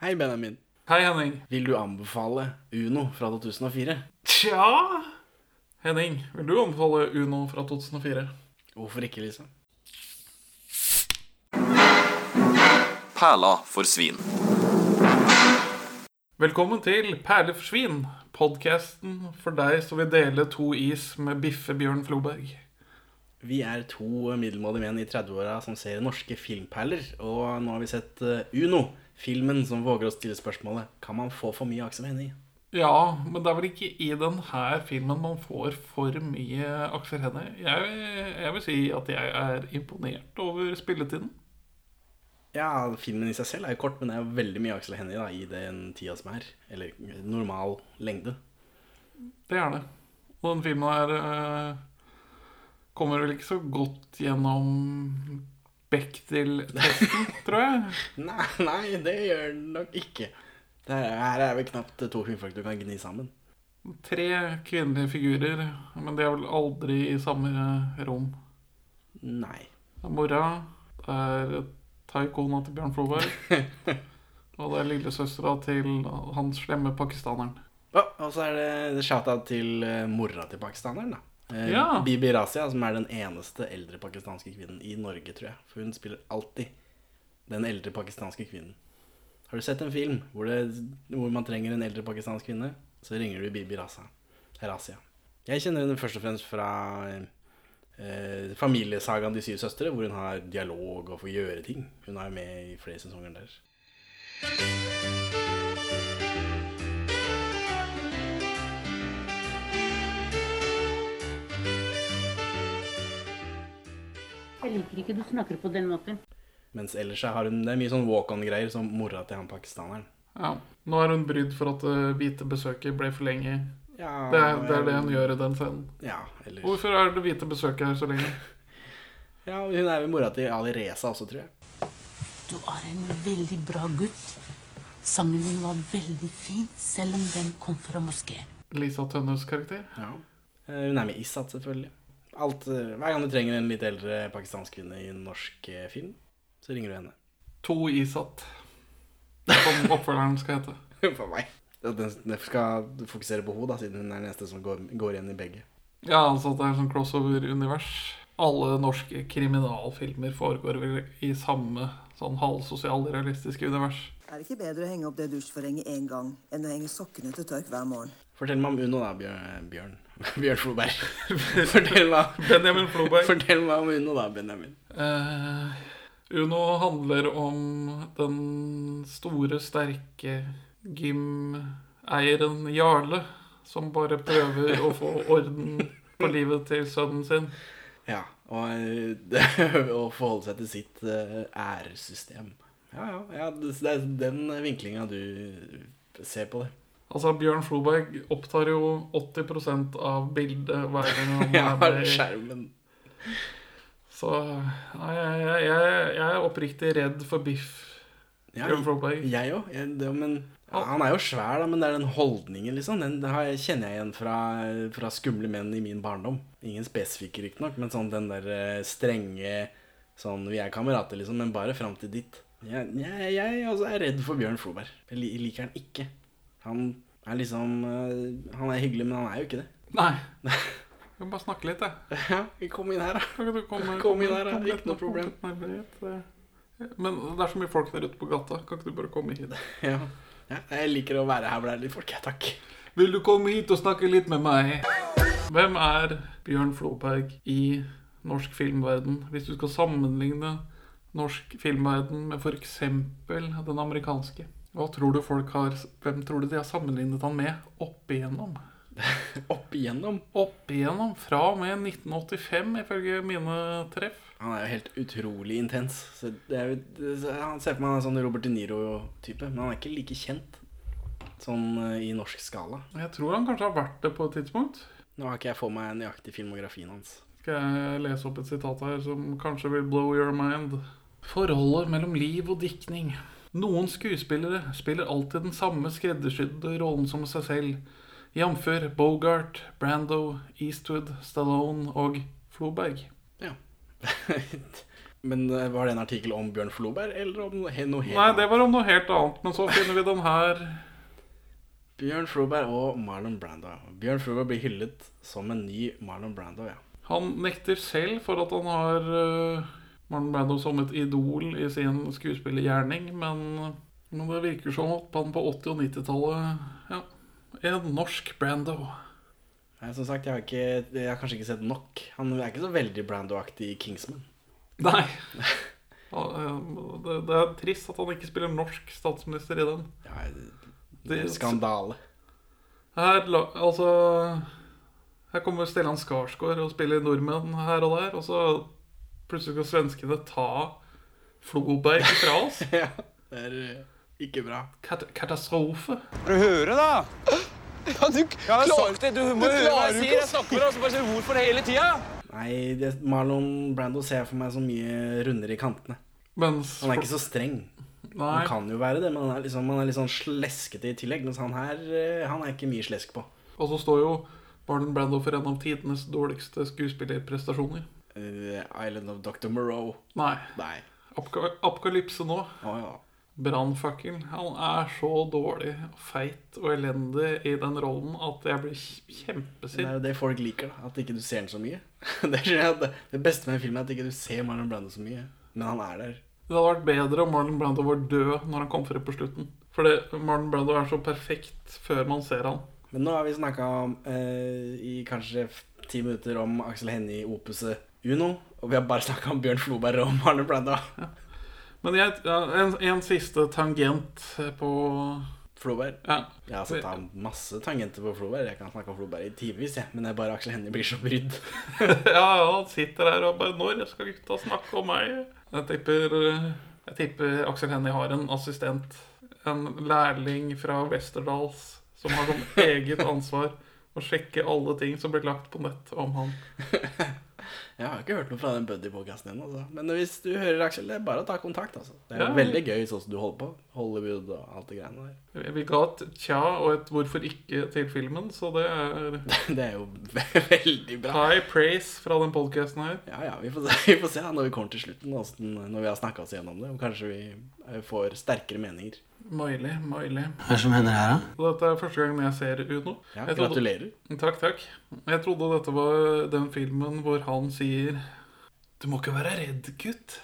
Hei, Benjamin. Hei, Henning. Vil du anbefale Uno fra 2004? Tja Henning, vil du anbefale Uno fra 2004? Hvorfor ikke, liksom? Perla for svin. Velkommen til Perle for svin, podkasten for deg som vil dele to is med Biffe Bjørn Floberg. Vi er to middelmådige menn i 30-åra som ser norske filmperler. Og nå har vi sett eh, Uno, filmen som våger å stille spørsmålet Kan man få for mye Aksel Hennie? Ja, men det er vel ikke i denne filmen man får for mye Aksel Hennie. Jeg, jeg vil si at jeg er imponert over spilletiden. Ja, filmen i seg selv er jo kort, men det er veldig mye Aksel Hennie da, i den tida som er. Eller normal lengde. Det er det. Og den filmen her eh, kommer vel ikke så godt gjennom Bechdel-testen, tror jeg. Nei, nei, det gjør den nok ikke. Det her, her er vel knapt to kvinnfolk du kan gni sammen. Tre kvinnelige figurer, men de er vel aldri i samme rom. Nei. Det er mora, det er taikona til Bjørn Floberg, og det er lillesøstera til han slemme pakistaneren. Ja, og så er det, det shout-out til eh, mora til pakistaneren, da. Eh, Ja. Bibi Razia, som er den eneste eldre pakistanske kvinnen i Norge, tror jeg. For hun spiller alltid den eldre pakistanske kvinnen. Har du sett en film hvor, det, hvor man trenger en eldre pakistansk kvinne, så ringer du Bibi Razia. Razia. Jeg kjenner henne først og fremst fra eh, familiesagaen De syv søstre, hvor hun har dialog og får gjøre ting. Hun er med i flere sesonger der. Jeg liker ikke du snakker på den måten. Mens ellers har hun Det er mye sånn walk-on-greier som mora til han pakistaneren. Ja. Nå er hun brydd for at det hvite besøket ble for lenge. Ja, Det er, det er det hun gjør i den scenen. Ja, eller Hvorfor er det hvite besøket her så lenge? Ja, Hun er vel mora til Ali Reza også, tror jeg. Du er en veldig bra gutt. Sangen din var veldig fin, selv om den kom fra moskeen. Lisa Tønnes karakter? Ja. Eh, Hun er med i Isat, selvfølgelig. Alt, eh, hver gang du trenger en litt eldre pakistansk kvinne i en norsk eh, film, så ringer du henne. To Isat, som oppfølgeren skal hete. For meg. Den skal fokusere på henne, da, siden hun er den eneste som går, går igjen i begge. Ja, altså at det er sånn crossover-univers. Alle norske kriminalfilmer foregår vel i samme sånn halvsosialrealistiske univers. Er det ikke bedre å henge opp det dusjforhenget én gang enn å henge sokkene til tørk hver morgen? Fortell meg om Uno, da, Bjørn. Bjørn, Floberg. Fortell meg, Benjamin Floberg. fortell meg om Uno, da, Benjamin. Uh, Uno handler om den store, sterke gymeieren Jarle, som bare prøver å få orden på livet til sønnen sin. Ja, og eh, å forholde seg til sitt eh, æresystem. Ja, ja, ja, det det er den vinklinga du ser på det. Altså, Bjørn Floberg opptar jo 80% av bildet hver gang han Ja, er skjermen. Så nei, jeg, jeg, jeg, jeg er oppriktig redd for Biff. Ja, Bjørn Floberg. jeg òg. Men ja, han er jo svær, da, men det er den holdningen, liksom. Den det kjenner jeg igjen fra, fra skumle menn i min barndom. Ingen spesifikke, riktignok, men sånn den der eh, strenge Sånn vi er kamerater, liksom, men bare fram til ditt. Jeg, jeg, jeg også er redd for Bjørn Floberg. Jeg liker han ikke. Han er liksom eh, Han er hyggelig, men han er jo ikke det. Nei. Vi kan bare snakke litt, jeg. Ja, kom inn her, da. Kom, kom, Kom inn her, da. Ikke noe problem. Det- Men det er så mye folk der ute på gata. Kan ikke du bare komme hit? Ja. ja. Jeg liker å være her hvor det er litt folk. Ja, takk. Vil du komme hit og snakke litt med meg? Hvem er Bjørn Floberg i norsk filmverden? Hvis du skal sammenligne norsk filmverden med f.eks. den amerikanske. Hva tror du folk har Hvem tror du de har sammenlignet han med opp igjennom? Opp igjennom. Opp igjennom fra og med 1985, ifølge mine treff. Han er jo helt utrolig intens. Så det jo, han ser på meg en sånn Robert De Niro-type, men han er ikke like kjent sånn eh, i norsk skala. Jeg tror han kanskje har vært det på et tidspunkt. Nå har ikke jeg for meg nøyaktig filmografien hans. Skal jeg lese opp et sitat her som kanskje vil blow your mind? Forholdet mellom liv og diktning. Noen skuespillere spiller alltid den samme skreddersydde rollen som seg selv. Jf. Bogart, Brando, Eastwood, Stallone og Floberg. Ja. Men eh, var det en artikkel om Bjørn Floberg, eller om noe helt annet? Nei, det var om noe helt annet, men så finner vi den her. Bjørn Floberg og Marlon Brando. Bjørn Floberg blir hyllet som en ny Marlon Brando, ja. Han nekter selv for at han har uh, ble noe som et idol i sin skuespillergjerning, men, men det virker som at han på 80- og 90-tallet Ja, en norsk Brando. Nei, som sagt, jeg har, ikke, jeg har kanskje ikke sett nok. Han er ikke så veldig Brando-aktig i Kingsman. Nei. Det, det er trist at han ikke spiller norsk statsminister i den. Ja, Det, skandale. her, altså Her kommer Stellan Skarsgård og spiller nordmenn her og der, og så plutselig skal svenskene ta Floberg fra oss. ja, det er eh, ikke bra. Kat katastrofe. Får du høre, da? Ja, du har sagt det. Du må høre hva jeg sier. Jeg snakker med deg, og så bare sier hvorfor hele tida. Nei, det, Marlon Brando ser jeg for meg så mye rundere i kantene. Mens Han er ikke så streng. Nei. Han kan jo være det, men han er, liksom, han er litt sånn sleskete i tillegg. Mens han her eh, han er ikke mye slesk på. Og så står jo Marlon Brando for en av tidenes dårligste skuespillerprestasjoner. Eh, Island of Dr. Moreau. Nei. Nei. Apokalypse nå. Oh, ja. Brannfakkel. Han er så dårlig, feit og elendig i den rollen at jeg blir kjempesint. Det er jo det folk liker, da. At ikke du ser den så mye. Det, det, det beste med en film er at ikke du ser Marlon Brando så mye. Men han er der. Det hadde vært bedre om Marlon Brando var død når han kom frem på slutten. Fordi Marlon Brando er så perfekt før man ser han. Men nå har vi snakka eh, i kanskje ti minutter om Aksel Hennie i opuset Uno. Og vi har bare snakka om Bjørn Floberg og Marlon Brando. Men jeg, en, en siste tangent på Floberg. Ja. Jeg har satt av masse tangenter på Floberg. Jeg kan snakke om Floberg i timevis, jeg. Men er bare Aksel Hennie blir så brydd. ja, ja, han sitter der og bare Når skal gutta snakke om meg? Jeg tipper, jeg tipper Aksel Hennie har en assistent. En lærling fra Westerdals som har som eget ansvar å sjekke alle ting som blir lagt på nett om han. Jeg har ikke hørt noe fra den buddy-podkasten ennå. Altså. Men hvis du hører Aksel, det er bare å ta kontakt. Altså. Det er Ja. veldig gøy sånn som du holder på. Hollywood og alt det greiene der. Vi- ga et tja og et hvorfor ikke til filmen, så det er Det er jo veldig bra. high praise fra den podkasten her. Ja, ja, vi får se, vi får se da, når vi kommer til slutten, når vi har snakka oss gjennom det. Og kanskje vi eh, får sterkere meninger. Mulig, Miley. Hva er det som hender her, da? Dette er første gangen jeg ser Uno. Ja, Jeg trodde- gratulerer. Takk, takk. Jeg trodde dette var den filmen hvor han sier Du må ikke være redd, gutt.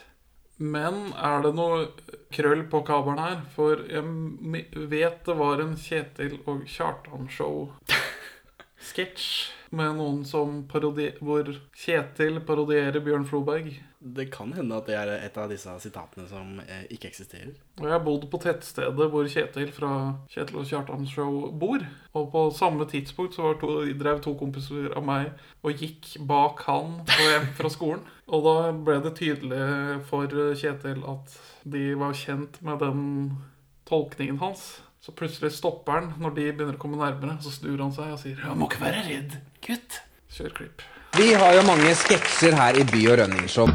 Men er det noe krøll på kabelen her? For jeg vet det var en Kjetil og Kjartan-show-sketsj med noen som parodier hvor Kjetil parodierer Bjørn Floberg. Det kan hende at det er et av disse sitatene som eh, ikke eksisterer. Og jeg har bodd på tettstedet hvor Kjetil fra Kjetil og Kjartans show bor. Og på samme tidspunkt så var to, drev to kompiser av meg og gikk bak han på hjem fra skolen. Og da ble det tydelig for Kjetil at de var kjent med den tolkningen hans. Så plutselig stopper han når de begynner å komme nærmere. Så snur han seg og sier 'Jeg må ikke være redd, gutt'. Kjør klipp. Vi har jo mange sketsjer her i By og Rønningshow.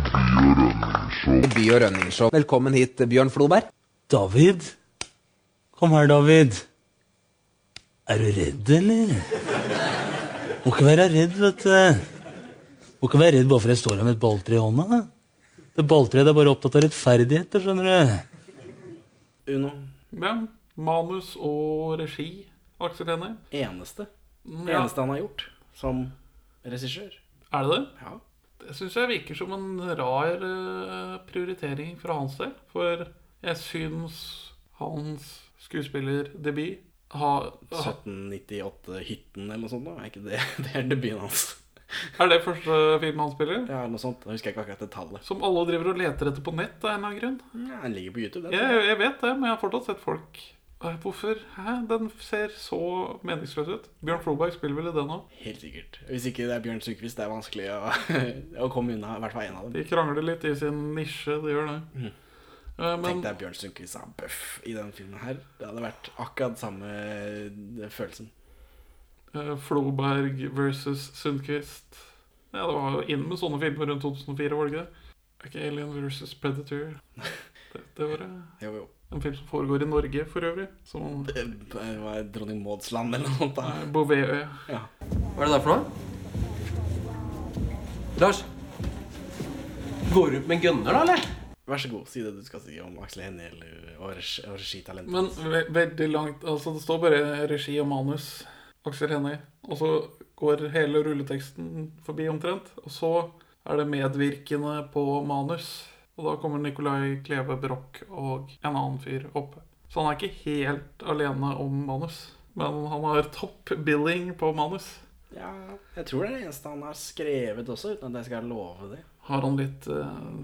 By og Rønningshow. Velkommen hit, Bjørn Floberg. David? Kom her, David. Er du redd, eller? Må ikke være redd, vet du. Må ikke være redd bare for jeg står her med et balltre i hånda. Det balltreet er bare opptatt av rettferdigheter, skjønner du. Uno. Ja, manus og regi, Aksel Hennie. Eneste. Ja. Eneste han har gjort som regissør. Er det det? Ja. Det syns jeg virker som en rar eh, prioritering fra hans del. For jeg syns hans skuespillerdebut har, ha, 1798-hytten eller noe sånt. Da. Er ikke det, det er debuten hans. Er det første film han spiller? Ja, noe sånt. Jeg husker ikke akkurat det tallet. Som alle driver og leter etter på nett av en eller annen grunn. Ja, den ligger på YouTube, den. Jeg, jeg vet det, men jeg har fortsatt sett folk Hvorfor? Hæ? Den ser så meningsløs ut. Bjørn Floberg spiller vel i den òg? Helt sikkert. Hvis ikke det er Bjørn Sundquist, det er vanskelig å, å komme unna. I hvert fall en av dem. De krangler litt i sin nisje, de gjør det. Mhm. men... Tenk deg Bjørn Sundquist som bøff i denne filmen her. Det hadde vært akkurat samme eh, følelsen. eh, Floberg versus Sundquist Ja, det var jo inn med sånne filmer rundt 2004, var det ikke det? Ikke Alien versus Predator Det, det var det. Jo, jo. En film som foregår i Norge, for øvrig. Som Det var Dronning Mauds land eller noe sånt. da. Bouvetøya. Ja. Hva er det der for noe? Lars? Går du ut med en gunner, da, eller? Vær så god, si det du skal si om Aksel Hennie eller og regitalentet. Men ve veldig langt Altså, det står bare regi og manus. Aksel Hennie. Og så går hele rulleteksten forbi omtrent. Og så er det medvirkende på manus. Og da kommer Nicolai Kleve Broch og en annen fyr opp. Så han er ikke helt alene om manus. Men han har topp billing på manus. Ja, jeg tror det er det eneste han har skrevet også, uten at jeg skal love det. Har han litt uh,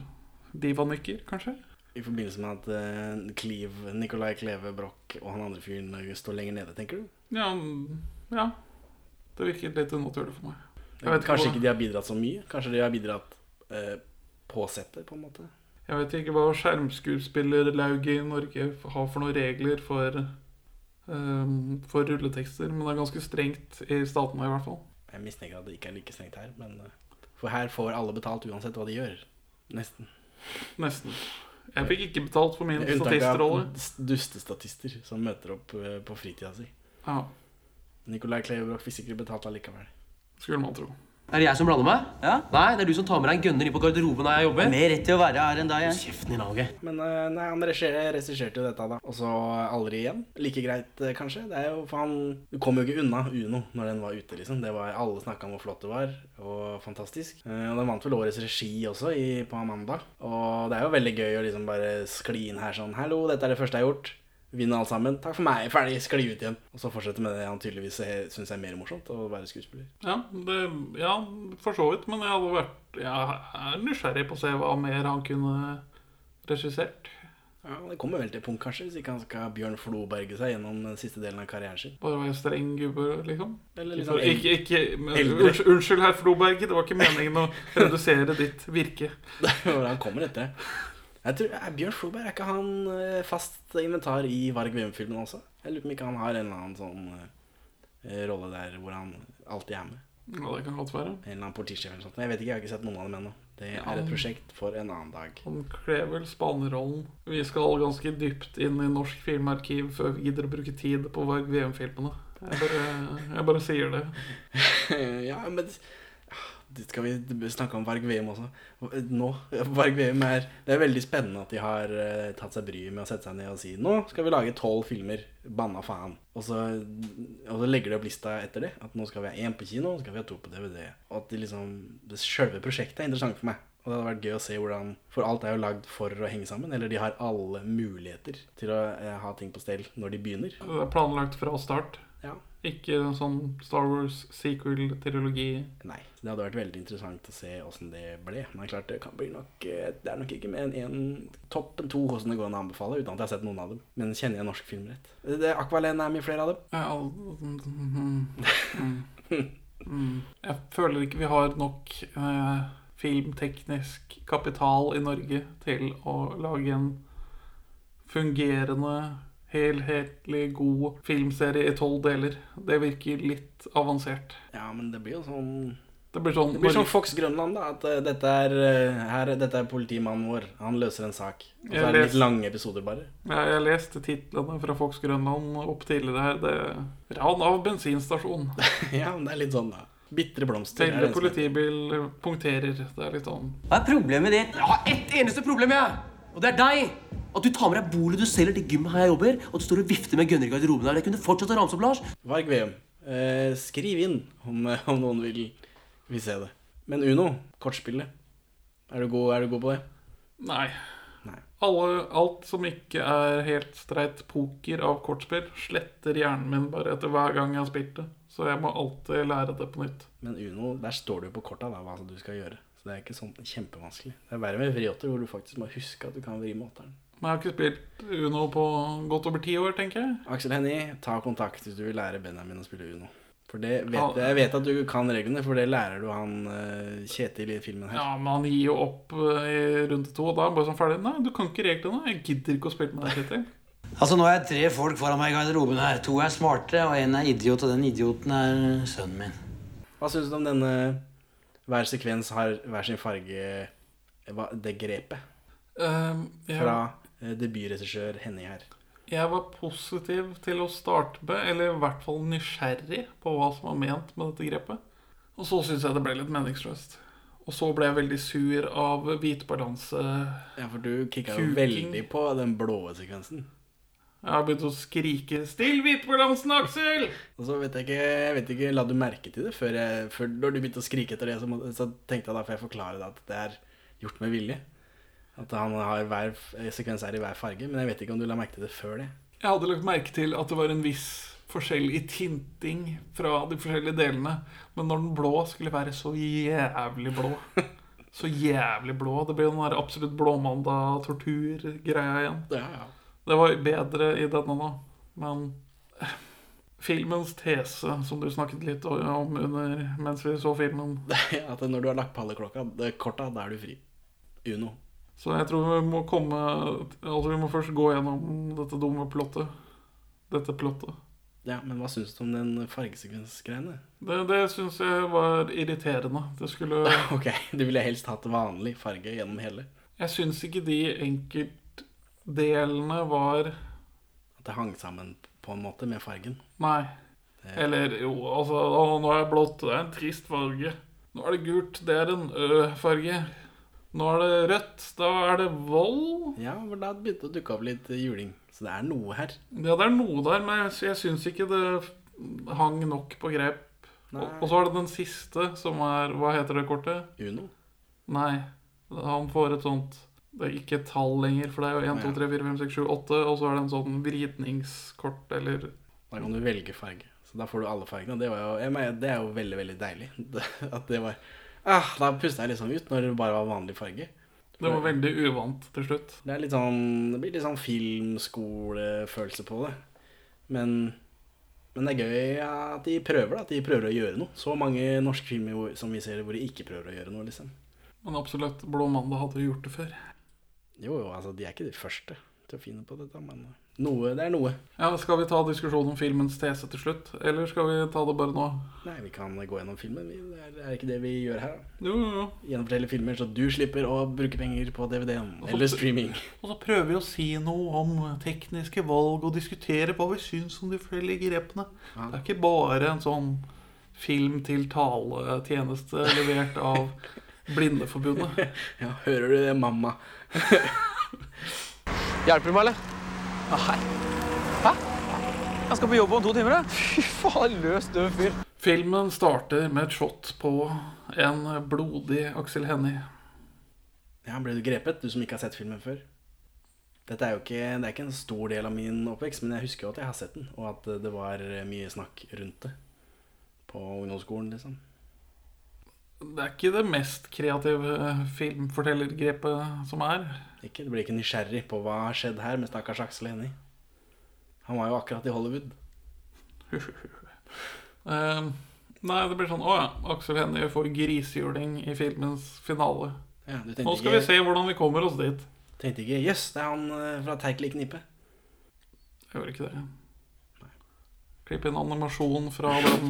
divanykker, kanskje? I forbindelse med at uh, Cleve, Nicolai Kleve Broch og han andre fyren eh, står lenger nede, tenker du? Ja, ja. Det virket litt unaturlig for meg. Kanskje ikke de har bidratt så mye? Kanskje de har bidratt uh, på settet, på en måte? Jeg vet ikke hva skjermskuespillerlauget i Norge har for noen regler for, um, for rulletekster, men det er ganske strengt i statene i hvert fall. Jeg mistenker at det ikke er like strengt her, men uh, For her får alle betalt uansett hva de gjør. Nesten. Nesten. Jeg fikk ikke betalt for min Med unntak av statistrolle. dustestatister som møter opp uh, på fritida si. Ja, Nicolai Kleve fikk sikkert betalt allikevel. skulle man tro. Er det jeg som blander meg? Ja? Nei, det er du som tar med deg en gønner inn på garderoben der jeg jobber. Mer rett til å være her enn deg, jeg. Kjeften din, Alge. Men uh, nei, han regisserte jo dette, da. Og så aldri igjen. Like greit, uh, kanskje. Det er jo, for han Du kom jo ikke unna Uno når den var ute, liksom. Det var, alle snakka om hvor flott det var, og fantastisk. Uh, og den vant vel årets regi også i, på Amanda. Og det er jo veldig gøy å liksom bare skli inn her sånn Hallo, dette er det første jeg har gjort. Vinner alt sammen. Takk for meg. Ferdig. Skli ut igjen. Og så fortsette med det han tydeligvis syns er mer morsomt, å være skuespiller. Ja, det, ja, for så vidt, men jeg hadde vært Jeg er nysgjerrig på å se hva mer han kunne regissert. Ja, Det kommer vel til punkt, kanskje, hvis ikke han skal Bjørn Floberge seg gjennom den siste delen av karrieren sin. Bare være streng gubbe, liksom. Eller liksom sånn ikke, ikke, men, unnskyld, unnskyld, herr Floberg, det var ikke meningen å redusere ditt virke. Han kommer etter det. Jeg tror, er Bjørn Floberg, er ikke han eh, fast inventar i Varg Veum-filmen også? Jeg lurer på om ikke han har en eller annen sånn uh, rolle der hvor han alltid er med. Ja, det kan godt være. En eller annen politisjef eller sånt. Men Jeg vet ikke, jeg har ikke sett noen av dem ennå. Det er et prosjekt for en annen dag. Han kler vel spanerrollen. Vi skal ganske dypt inn i norsk filmarkiv før vi gidder å bruke tid på Varg VM-filmene. Jeg, jeg bare sier det. ja, men det skal vi snakke om Varg Veum også. Nå. Varg Veum er Det er veldig spennende at de har eh, tatt seg bryet med å sette seg ned og si Nå skal vi lage tolv filmer. Banna faen. Og så, og så legger de opp lista etter det. At nå skal vi ha én på kino, så skal vi ha to på DVD. Og at de liksom det Selve prosjektet er interessant for meg. Og det hadde vært gøy å se hvordan For alt er jo lagd for å henge sammen. Eller de har alle muligheter til å eh, ha ting på stell når de begynner. Det er planlagt fra start. Ja. Ikke en sånn Star Wars sequel-trilogi. Nei. Det hadde vært veldig interessant å se åssen det ble. Men klart det kan bli nok eh, Det er nok ikke mer enn en, toppen to hvordan det går an å anbefale, uten at jeg har sett noen av dem. Men kjenner jeg norsk film rett? Det Aqualene er mye flere av dem. Ja, mm, mm, mm. Jeg føler ikke vi har nok eh, filmteknisk kapital i Norge til å lage en fungerende, helhetlig god filmserie i tolv deler. Det virker litt avansert. Ja, men det blir jo sånn Det blir sånn, Det blir sånn Fox Grønland, da. At eh, dette er, eh, her, dette er politimannen vår. Han løser en sak. Og så er det litt lange episoder, bare. Ja, jeg leste titlene fra Fox Grønland opp tidligere her. Det Ran av bensinstasjon. ja, men det er litt sånn, da. Bitre blomster. Hele politibil punkterer. Det er litt sånn Hva er problemet ditt? Jeg har ett eneste problem, jeg! Og det er deg! At du tar med deg bolet du selger til gymmet her jeg jobber, og du står og vifter med gunner i garderoben her. Jeg kunne fortsatt å ramse opp, Lars. Varg Veum, eh, skriv inn om, om noen vil, vil se det. Men Uno, kortspillet. Er du god, er du god på det? Nei. Nei. Alle, alt som ikke er helt streit poker av kortspill, sletter hjernen min bare etter hver gang jeg har spilt det. Så jeg må alltid lære det på nytt. Men Uno, der står det jo på korta da, hva du skal gjøre. Så det er ikke sånn kjempevanskelig. Det er verre med vriotter, hvor du faktisk må huske at du kan vri måteren. Men jeg har ikke spilt Uno på godt over ti år, tenker jeg. Aksel Hennie, ta kontakt hvis du vil lære Benjamin å spille Uno. For det vet, jeg vet at du kan reglene, for det lærer du han eh, Kjetil i filmen her. Ja, men han gir jo opp eh, i runde to, og da bare sånn ferdig. Nei, du kan ikke reglene. Jeg gidder ikke å spille med deg, Kjetil. Altså, Nå er jeg tre folk foran meg i garderoben her. To er smarte, og en er idiot, og den idioten er sønnen min. Hva syns du om denne hver sekvens har hver sin farge hva, Det grepet Um, ja. fra debutregissør Henning her. jeg var positiv til å starte med, eller i hvert fall nysgjerrig på hva som var ment med dette grepet. Og så syns jeg det ble litt meningsløst. Og så ble jeg veldig sur av hvitbalanse. Ja, for du kicka jo veldig på den blå sekvensen. Jeg har begynt å skrike 'Still hvitbalansen, Aksel!' Og så vet jeg ikke, jeg vet ikke La du merke til det før, jeg, før Når du begynte å skrike etter det, så, må, så tenkte jeg da får jeg forklare det at det er gjort med vilje. At han har hver sekvens er i hver farge. Men jeg vet ikke om du la merke til det før det. Jeg hadde lagt merke til at det var en viss forskjell i tinting fra de forskjellige delene. Men når den blå skulle være så jævlig blå Så jævlig blå. Det ble den der absolutt blåmandag-tortur-greia igjen. Ja, ja. Det var bedre i denne nå. Men eh, filmens tese, som du snakket litt om under mens vi så filmen At når du har lagt på alle klokka, det, korta, da er du fri. Uno. Så jeg tror vi må komme Altså vi må først gå gjennom dette dumme plottet. Dette plottet. Ja, Men hva syns du om den fargesekvensgreiene? Det, det syns jeg var irriterende. Det skulle Ok, Du ville helst hatt vanlig farge gjennom hele? Jeg syns ikke de enkeltdelene var At det hang sammen på en måte med fargen? Nei. Eller jo, altså å, Nå er det blått. Det er en trist farge. Nå er det gult. Det er en Ø-farge. Nå er det rødt. Da er det vold. Ja, for da begynte det å dukke opp litt juling. Så det er noe her. Ja, det er noe der, men jeg, syns ikke det hang nok på grep. Og, og så er det den siste, som er Hva heter det kortet? Uno? Nei. Han får et sånt Det er ikke et tall lenger, for det er jo 1, 2, 3, 4, 5, 6, 7, 8, og så er det en sånn vridningskort, eller Da kan du velge farge. Så da får du alle fargene. Det, var jo, mener, det er jo veldig, veldig deilig. At det var ah, Da pusta jeg liksom ut når det bare var vanlig farge. Det var veldig uvant til slutt. Det sånn Det blir litt sånn filmskolefølelse på det. Men, men det er gøy at de prøver. At de prøver å gjøre noe. Så mange norske filmer som vi ser hvor de ikke prøver å gjøre noe, liksom. Men absolutt, Blå mandag hadde gjort det før. Jo, jo, altså, de er ikke de første til å finne på dette, men noe, det er noe. Ja, Skal vi ta diskusjonen om filmens tese til slutt, eller skal vi ta det bare nå? Nei, vi kan gå gjennom filmen. Det er, det er ikke det vi gjør her. da. Jo, jo, jo. Gjennomfortelle filmer, så du slipper å bruke penger på DVD-en eller streaming. Og så prøver vi å si noe om tekniske valg og diskutere hva vi syns om de forskjellige grepene. Ja. Det er ikke bare en sånn film til tale-tjeneste levert av Blindeforbundet. Ja, hører du det, mamma? Hjelper du meg, eller? Ja, hei. Hæ? Jeg skal på jobb om to timer, jeg. Fy faen, løs død fyr. Filmen starter med et shot på en blodig Aksel Hennie. Ja, Ble du grepet, du som ikke har sett filmen før? Dette er jo ikke, det er ikke en stor del av min oppvekst, men jeg husker jo at jeg har sett den, og at det var mye snakk rundt det på ungdomsskolen, liksom. Det er ikke det mest kreative filmfortellergrepet som er. Ikke, Du blir ikke nysgjerrig på hva har skjedd her med stakkars Aksel Hennie. Han var jo akkurat i Hollywood. uh, nei, det blir sånn Å ja, Aksel Hennie får grisehjuling i filmens finale. Ja, du Nå skal vi se hvordan vi kommer oss dit. Tenkte ikke 'jøss, det er han fra fra i knipe'. Jeg gjør ikke det. Klipp inn animasjon fra den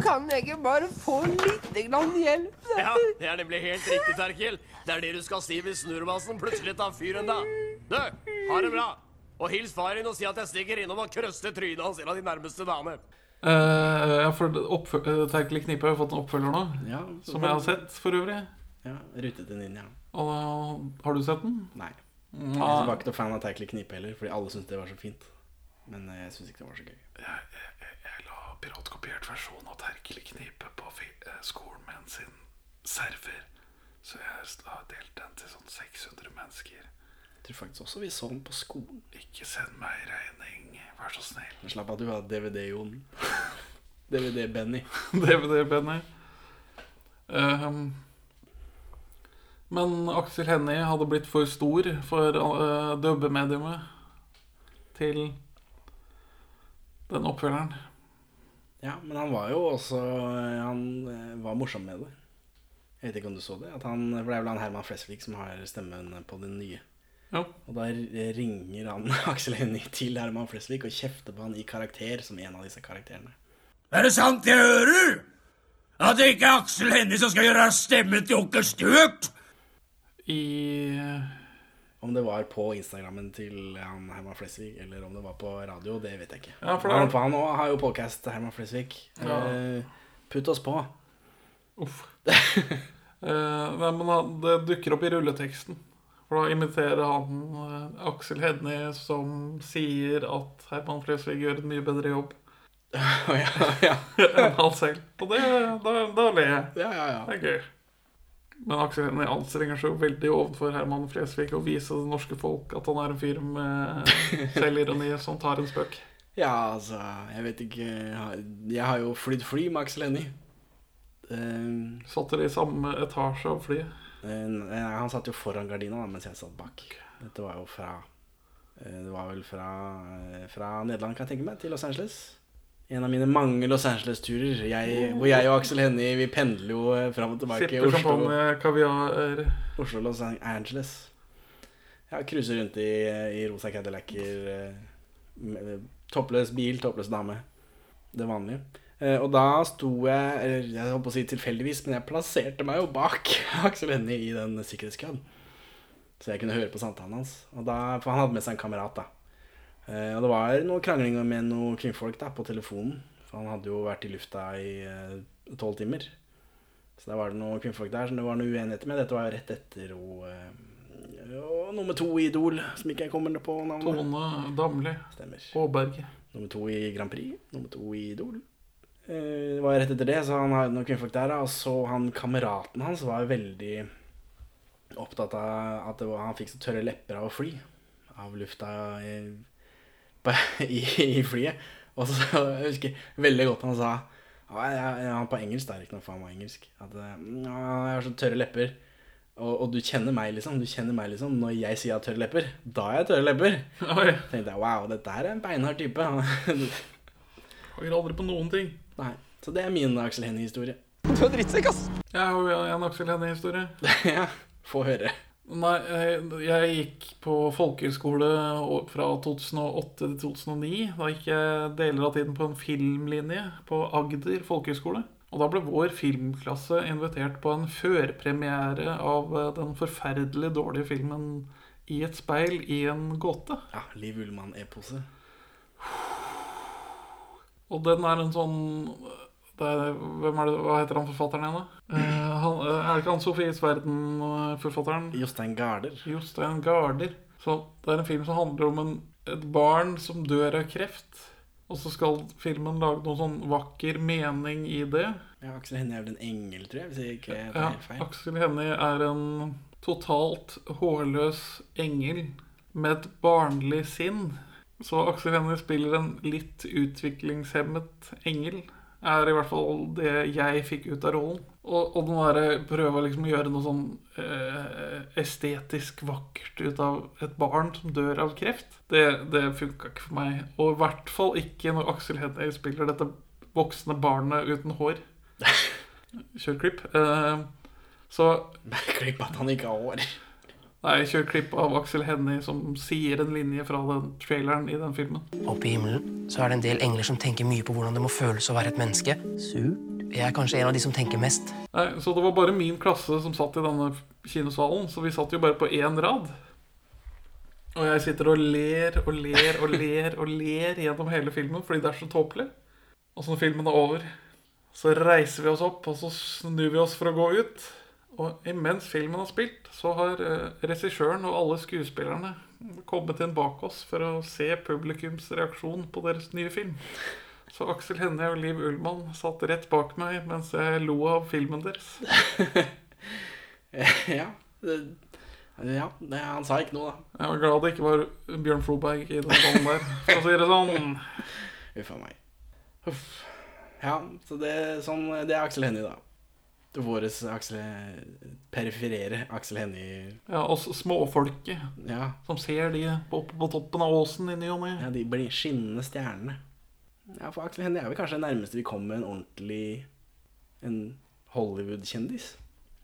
Kan jeg ikke bare få litt grann hjelp? Ja, det blir helt riktig, Terkel. Det er det du skal si hvis snurremassen plutselig tar fyren, da. Du, ha det bra. Og hils far din og si at jeg stikker innom og krøster trynet hans, en av de nærmeste damer. Uh, ja, for eh, Terkelig knipe har fått en oppfølger nå. Ja, Som jeg har sett, for øvrig. Ja, Rutete ninja. Og har du sett den? Nei. Nei. Jeg var ikke noe fan av Terkelig knipe heller, fordi alle syntes det var så fint. Men uh, jeg syns ikke det var så gøy. Jeg, jeg, jeg la piratkopiert versjon av Terkelig knipe på fi- eh, skolen min sin server. Så jeg har delt den til sånn 600 mennesker. Jeg tror faktisk også vi så den på skolen. Ikke send meg regning, vær så snill. Men Slapp av, du har DVD-Jon. DVD-Benny. DVD-Benny. Um, men Aksel Hennie hadde blitt for stor for uh, dubbemediumet til den oppfølgeren. Ja, men han var jo også Han eh, var morsom med det. Jeg vet ikke om du så det? At han, for Det er vel han Herman Flesvig som har stemmen på den nye. Ja. Og da ringer han Aksel Hennie til Herman Flesvig og kjefter på han i karakter som en av disse karakterene. Er det sant jeg hører? At det ikke er Aksel Hennie som skal gjøre stemmen til onkel Stuart? I Om det var på Instagrammen til han Herman Flesvig, eller om det var på radio, det vet jeg ikke. Ja, for det han, for han har jo podcast, Herman Flesvig. Ja. Eh, putt oss på. Uff. Eh, nei, men han, det dukker opp i rulleteksten. For da imiterer han eh, Aksel Hennie som sier at Herman Flesvig gjør en mye bedre jobb enn han selv. Og det, da, da ler jeg. Ja, ja, ja. Det er gøy. Men Aksel Hennie anstrenger seg jo veldig overfor Herman Flesvig å vise det norske folk at han er en fyr med selvironi som tar en spøk. Ja, altså, jeg vet ikke Jeg har jo flydd fly med Aksel Hennie. Uh, Satt dere i samme etasje av flyet? nei, han satt jo foran gardina da, mens jeg satt bak. Dette var jo fra uh, Det var vel fra, eh, fra Nederland, kan jeg tenke meg, til Los Angeles. En av mine mange Los Angeles-turer. Hvor jeg og Aksel Hennie Vi pendler jo eh, fram og tilbake. Sipper champagne, kaviar Oslo Los Angeles. Ja, Cruiser rundt i, i rosa Cadillacer. eh, Toppløs bil, toppløs dame. Det vanlige. Eh, og da sto jeg eller Jeg holdt på å si tilfeldigvis, men jeg plasserte meg jo bak Aksel Hennie i den sikkerhetskøen. Så jeg kunne høre på samtalen hans. Og da, for han hadde med seg en kamerat, da. Eh, og det var noe krangling med noen kvinnfolk da, på telefonen. For han hadde jo vært i lufta i tolv timer. Så der var det noen kvinnfolk der som det var noe uenigheter med. Dette var jo rett etter hun eh, og nummer to i Idol, som ikke jeg kommer på navnet. Tone Damli. Stemmer. Aaberge. Nummer to i Grand Prix, nummer to i Idol. Det var rett etter det, så han hadde noen kvinnfolk der. Og så han kameraten hans var veldig opptatt av at det var, han fikk så tørre lepper av å fly. Av lufta i, i, i flyet. Og så jeg husker jeg veldig godt han sa jeg, jeg, Han på engelsk, er ikke noe for han var engelsk. At eh, jeg har så tørre lepper. Og, og du kjenner meg, liksom. Du kjenner meg liksom Når jeg sier jeg har tørre lepper, da har jeg tørre lepper. Oi. tenkte jeg wow, dette er en beinhard type. Angrer aldri på noen ting. Nei. Så det er min Aksel Hennie-historie. Du er drittsekk, ass! Jeg har jo en Aksel Hennie-historie. ja, få høre. Nei, jeg, jeg gikk på folkehøyskole fra 2008 til 2009. Da gikk jeg deler av tiden på en filmlinje på Agder folkehøgskole. Og da ble vår filmklasse invitert på en førpremiere av eh, den forferdelig dårlige filmen I et speil i en gåte. Ja, Liv Ullmann-epose. Og den er en sånn er, hvem er det, Hva heter han forfatteren igjen, da? Eh, han, er det ikke han Sofies verden-forfatteren? Jostein Garder. Jostein Garder. Så det er en film som handler om en, et barn som dør av kreft. Og så skal filmen lage noen sånn vakker mening i det. Ja, Aksel Hennie er vel en engel, tror jeg, hvis jeg ikke tar Ja, helt feil. Aksel Hennie er en totalt hårløs engel med et barnlig sinn. Så Aksel Hennie spiller en litt utviklingshemmet engel. Er i hvert fall det jeg fikk ut av rollen. Og, og den derre prøver liksom å gjøre noe sånn eh, estetisk vakkert ut av et barn som dør av kreft. Det, det funka ikke for meg. Og i hvert fall ikke når Aksel Hennie spiller dette voksne barnet uten hår. Kjør klipp. Eh, så Klipp at han ikke har hår. Nei, kjør klipp av Aksel Hennie som sier en linje fra den traileren i den filmen. Oppe i himmelen så er det en del engler som tenker mye på hvordan det må føles å være et menneske. Surt. Jeg er kanskje en av de som tenker mest. Nei, Så det var bare min klasse som satt i denne kinosalen, så vi satt jo bare på én rad. Og jeg sitter og ler og ler og ler og ler gjennom hele filmen fordi det er så tåpelig. Og så når filmen er over, så reiser vi oss opp, og så snur vi oss for å gå ut. Og imens filmen har spilt, så har eh, regissøren og alle skuespillerne kommet inn bak oss for å se publikums reaksjon på deres nye film. Så Aksel Hennie og Liv Ullmann satt rett bak meg mens jeg lo av filmen deres. ja. Det, ja, det, han sa ikke noe, da. Jeg var glad det ikke var Bjørn Floberg i den rollen der, for å si det sånn. Uff a meg. Uff. Ja, så det, sånn, det er Aksel Hennie, da. Aksel Periferere Aksel Hennie. Ja, oss småfolket Ja. som ser de oppe på toppen av åsen i ny og ne. Ja, de blir skinnende stjernene. Ja, for Aksel Hennie er vel kanskje det nærmeste vi kommer en ordentlig En Hollywood-kjendis.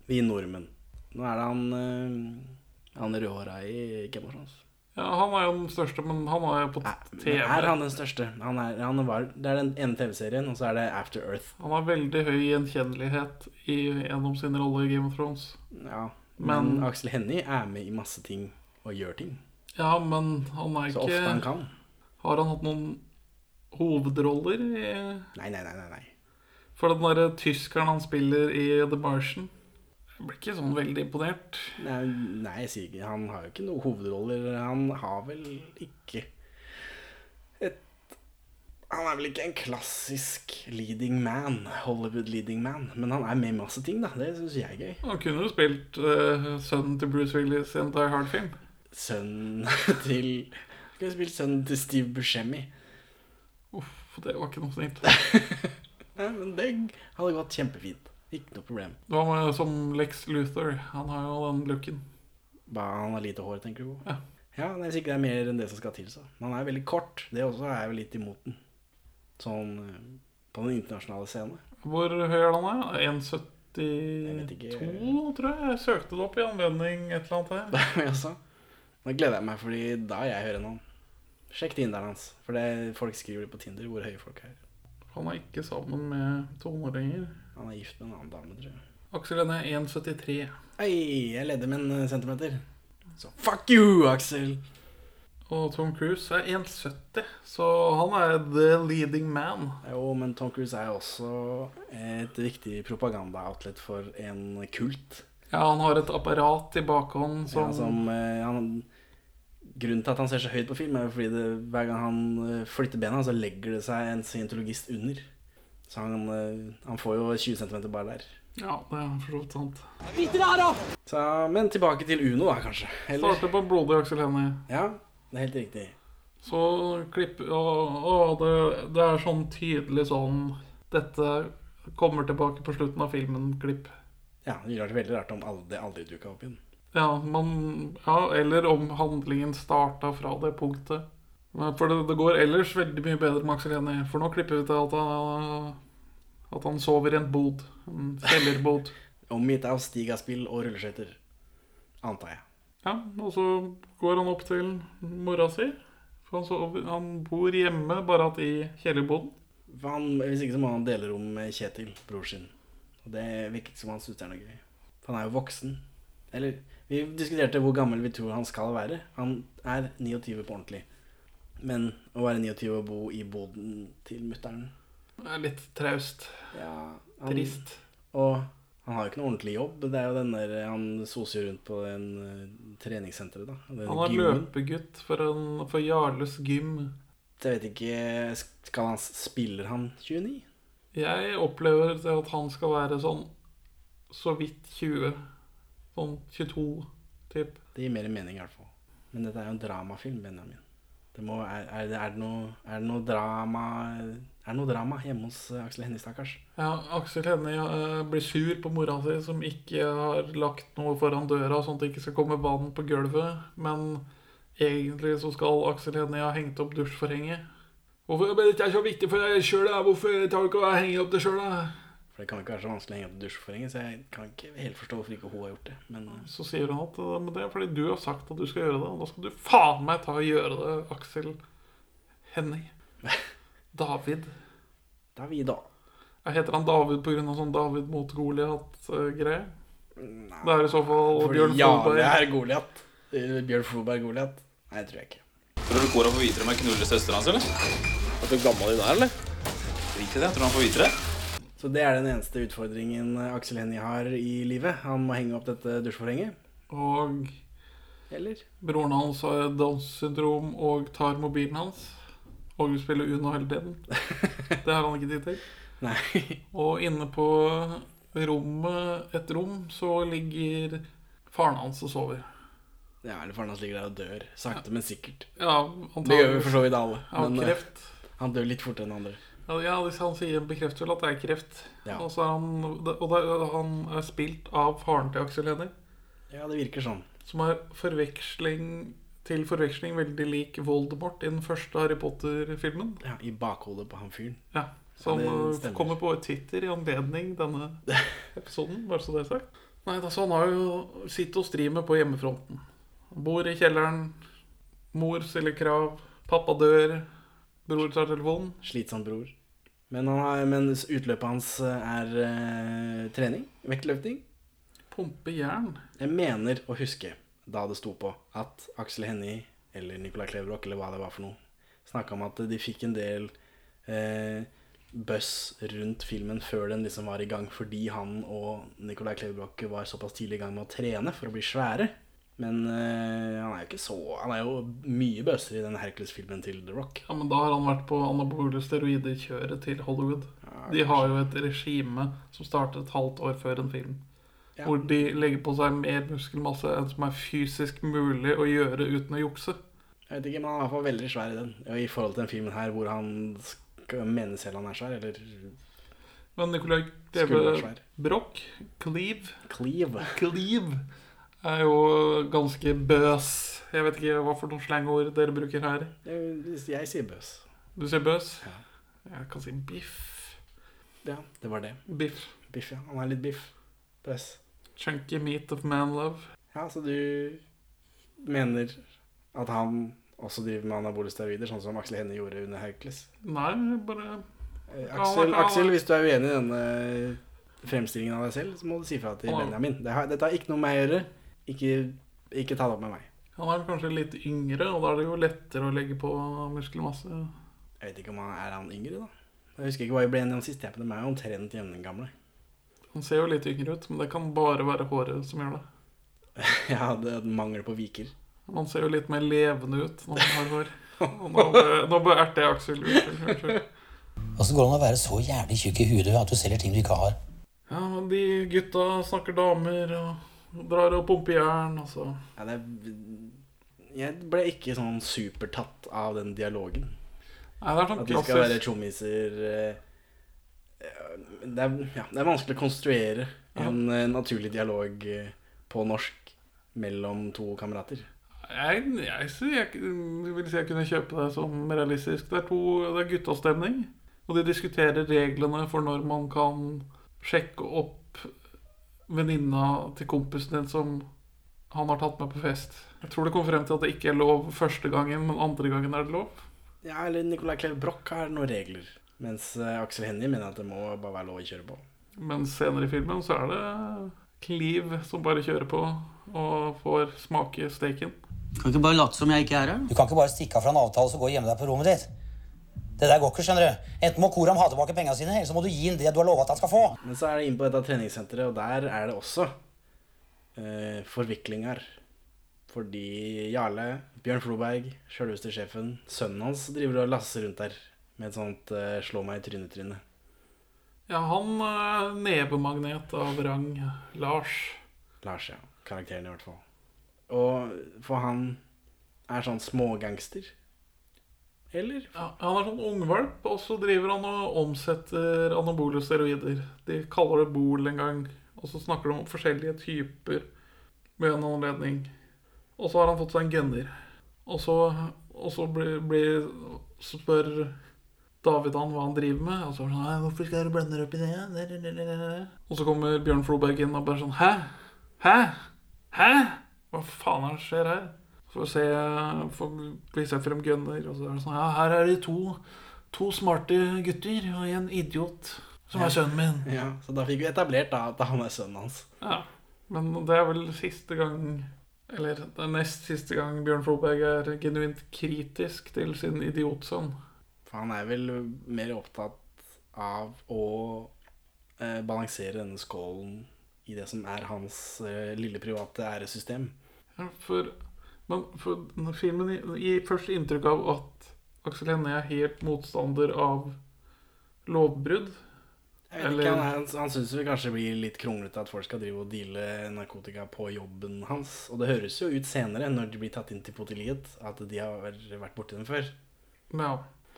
Vi nordmenn. Nå er det han eh, Han rødhåra i Game of Thrones. Ja, han er jo den største, men han er jo på TV. Men Er han den største? Han er, han var, det er den ene TV-serien, og så er det After Earth. Han har veldig høy gjenkjennelighet i, gjennom sin rolle i Game of Thrones. Ja, men, Men- Aksel Hennie er med i masse ting og gjør ting. Ja, men han er Så ikke ofte han kan. Har han hatt noen hovedroller i Nei, nei, nei. nei, nei. For den derre tyskeren han spiller i The Martian Jeg blir ikke sånn veldig imponert. Nei, nei, jeg sier ikke Han har jo ikke noen hovedroller. Han har vel ikke et Han er vel ikke en klassisk leading man. Hollywood leading man. Men han er med i masse ting, da. Det syns jeg er gøy. Han kunne jo spilt uh, sønnen til Bruce Willis i en Die Hard-film. Sønnen til Skulle spilt sønnen til Steve Buscemi. Uff, det var ikke noe snilt. nei, men det hadde gått kjempefint. Ikke noe problem. Hva med som Lex Luthor? Han har jo den looken. Bare han har lite hår, tenker du på? Ja. Ja, det er sikkert det er mer enn det som skal til. Så. Men han er veldig kort. Det også er jo litt imot den. Sånn eh, på den internasjonale scenen. Hvor høy er han? da? 1,72, ikke. tror jeg. Jeg søkte det opp i anledning et eller annet her. Jaså? Nå gleder jeg meg, fordi da er jeg høyere enn han. Sjekk Tinderen hans. For det, folk skriver på Tinder hvor høye folk er. Han er ikke sammen med toneåringer. Han er gift med en annen dame, tror jeg. Aksel Lønne, er 1,73. Hei, jeg leder med en eh, centimeter. Så fuck you, Aksel! Og Tom Cruise er 1,70, så han er the leading man. Jo, men Tom Cruise er også et viktig propaganda-outlet for en kult. Ja, han har et apparat i bakhånd som, Ja, som eh, han, Grunnen til at han ser så høyt på film, er fordi det, hver gang han eh, flytter bena, så legger det seg en scientologist under. Så han, eh, han får jo 20 cm bare der. Ja, det er for så vidt sant. Så, men tilbake til Uno, da, kanskje. Starter på blodig Aksel Hennie. Ja, det er helt riktig. Så klipp Og, og det, det er sånn tydelig sånn Dette kommer tilbake på slutten av filmen-klipp. Ja, Det ville vært veldig rart om aldri, det aldri dukka opp igjen. Ja, man, ja, eller om handlingen starta fra det punktet. For det, det går ellers veldig mye bedre med Aksel Hennie. For nå klipper vi til at han, at han sover i en bod. En kjellerbod. Omgitt av stigaspill og rulleskøyter. Antar jeg. Ja, og så går han opp til mora si. For han, sover, han bor hjemme, bare at i kjellerboden. Hvis ikke så må han dele rom med Kjetil, bror sin. Og det virker ikke som han syns det er noe gøy. For han er jo voksen. Eller vi diskuterte hvor gammel vi tror han skal være. Han er 29 på ordentlig. Men å være 29 og bo i boden til mutter'n er litt traust. ja, Trist. Og han har jo ikke noe ordentlig jobb. Det er jo den der Han soser rundt på en treningssenter treningssenteret, da. Den Han gymmen. løpegutt for, en, for Jarles gym. Jeg vet ikke Skal han Spiller han 29? Jeg opplever det at han skal være sånn så vidt 20. Sånn 22, typ. Det gir mer mening, i hvert fall. Men dette er jo en dramafilm, Benjamin. Det må, er, er, det, er, det noe, er det noe drama Er det noe drama hjemme hos eh, Aksel Hennie, stakkars? Ja, Aksel Hennie uh, blir sur på mora si som ikke har lagt noe foran døra, sånn at det ikke skal komme vann på gulvet. Men egentlig så skal Aksel Hennie ha hengt opp dusjforhenget. Hvorfor men dette er så viktig for deg sjøl? Hvorfor tar du ikke og henger opp det sjøl? For det kan ikke være så vanskelig å henge opp dusjforhenget, så jeg kan ikke helt forstå hvorfor ikke hun har gjort det. Men eh, Så sier hun at eh, men det er fordi du har sagt at du skal gjøre det, og da skal du faen meg ta og gjøre det, Aksel Henning. David. David, da. Jeg Heter han David pga. sånn David mot Goliat-greie? Det er i så fall fordi Bjørn ja, Floberg. er Goliat. Eh, Bjørn Floberg Goliat? Nei, det tror jeg ikke. Tror du Kora får vite om med knuller søsteren hans, eller? At du gammel i det eller? Drit i det. Tror du han får vite det? Så det er den eneste utfordringen eh, Aksel Hennie har i livet. Han må henge opp dette dusjforhenget. Og Eller? broren hans har Downs syndrom og tar mobilen hans. Og spiller Uno hele tiden. Det har han ikke tid til. Nei. Og inne på rommet, et rom, så ligger faren hans og sover. Ja, eller faren hans ligger der og dør. Sakte, men sikkert. Ja, Det gjør vi for så vidt alle. Men, ja, kreft. Han dør litt fortere enn andre. Ja, hvis han sier bekrefter vel at det er kreft. Ja. Og, så er han, og det, han er spilt av faren til Aksel Hennie. Ja, det virker sånn. Som er forveksling til forveksling veldig lik Voldemort i den første Harry Potter-filmen. Ja, I bakhodet på han fyren. Ja, Som Ja, eh, kommer på Twitter i anledning denne episoden. Bare så det er sagt. Nei, altså, han har jo sitt og streamer på hjemmefronten. Bor i kjelleren. Mor stiller krav. Pappa dør. Bror tar telefonen. Slitsom bror. Men, han men utløpet hans eh, er uh, trening. Vektløfting. Pumpe jern. Jeg mener å huske da det sto på at Aksel Hennie eller Nicolai Kleverok eller hva det var for noe, snakka om at de fikk en del uh, buzz rundt filmen før den liksom var i gang, fordi han og Nicolai Kleverbroch var såpass tidlig i gang med å trene for å bli svære. Men eh, han er jo ikke så Han er jo mye bøsere i den Hercules-filmen til The Rock. Ja, Men da har han vært på anabole steroider-kjøret til Hollywood. De har jo et regime som starter et halvt år før en film. Ja. Hvor de legger på seg mer muskelmasse enn som er fysisk mulig å gjøre uten å jukse. Jeg vet ikke, men han er i hvert fall veldig svær i den. I forhold til den filmen her hvor han mener selv han er svær, eller Men Nicolai Greve. Broch, Cleave Cleve. Cleve er jo ganske bøs. Jeg vet ikke hva for noen slangord dere bruker her. Jeg, jeg sier bøs. Du sier bøs? Jeg kan si biff. Ja, det var det. Biff. Biff, ja. Han er litt biff. Bøs. Chunky meat of man love. Ja, så du mener at han også driver med anabole steroider, sånn som Aksel Hennie gjorde under Hercules? Nei, bare Eh, Aksel, Aksel, hvis du er uenig i denne fremstillingen av deg selv, så må du si fra til Benjamin. Dette har ikke noe med meg å gjøre. Ikke, ikke ta det opp med meg. Han er kanskje litt yngre, og da er det jo lettere å legge på muskelmasse. Jeg vet ikke om han er han yngre, da. Jeg husker ikke hva jeg ble enig om sist. jeg, er omtrent jevngamle. Han ser jo litt yngre ut, men det kan bare være håret som gjør det. ja, det er mangel på viker. Han ser jo litt mer levende ut når han har hår. Nå nå erter jeg Aksel. Åssen går det an å være så jævlig tjukk i huet at du selger ting du ikke har? Ja, men de gutta snakker damer og drar og pumper jern, og så Ja, det jeg ble ikke sånn supertatt av den dialogen. Nei, det er sånn At vi skal være tjommiser eh, det, er, ja, det er vanskelig å konstruere en ja. naturlig dialog eh, på norsk mellom to kamerater. Jeg, jeg, jeg, jeg, vil si jeg kunne kjøpe det som realistisk. Det er, to, det er guttastemning. Og de diskuterer reglene for når man kan sjekke opp venninna til kompisen din som han har tatt med på fest. Jeg tror det kom frem til at det ikke er lov første gangen, men andre gangen er det lov. Ja, eller Nicolai Kleve Broch har noen regler. Mens eh, Aksel Hennie mener at det må bare være lov å kjøre på. Men senere i filmen så er det Kliv som bare kjører på og får smake steken. Kan ikke bare late som jeg ikke er her? Du kan ikke bare stikke av fra en avtale og gå og gjemme deg på rommet ditt. Det der går ikke, skjønner du. Enten må Koram ha tilbake pengene sine, eller så må du gi inn det du har lova at han skal få. Men så er det inn på dette treningssenteret, og der er det også eh, forviklinger. Fordi Jarle, Bjørn Floberg, sjølveste sjefen, sønnen hans driver og lasser rundt der med et sånt eh, slå meg i trynet-tryne. Ja, han er nebemagnet av rang. Lars. Lars, ja. Karakteren i hvert fall. Og for han er sånn smågangster. Eller? Ja, han er sånn ungvalp, og så driver han og omsetter anabole steroider. De kaller det Bol en gang, og så snakker de om forskjellige typer ved en anledning. Og så har han fått seg en gunner. Og så, og så blir, blir, spør David han hva han driver med. Og så er han sånn «Nei, 'Hvorfor skal du blande opp i det?' Og så kommer Bjørn Floberg inn og bare sånn 'Hæ? Hæ? Hæ? Hva faen er det som skjer her?' Å se for å vise frem gunner. Og så er det sånn Ja, her er det to, to smarte gutter og en idiot som er sønnen min. Ja, Så da fikk vi etablert da at han er sønnen hans. Ja, men det er vel siste gang Eller det er nest siste gang Bjørn Floberg er genuint kritisk til sin idiotsønn. For han er vel mer opptatt av å eh, balansere denne skålen i det som er hans eh, lille private æresystem. Ja, for, men filmen gir- først inntrykk av at Aksel Hennie er helt motstander av lovbrudd. Jeg vet ikke, Han, han, han syns kanskje det blir litt kronglete at folk skal drive og deale narkotika på jobben hans. Og det høres jo ut senere, når de blir tatt inn til potiliet, at de har vært borti dem før. Ja.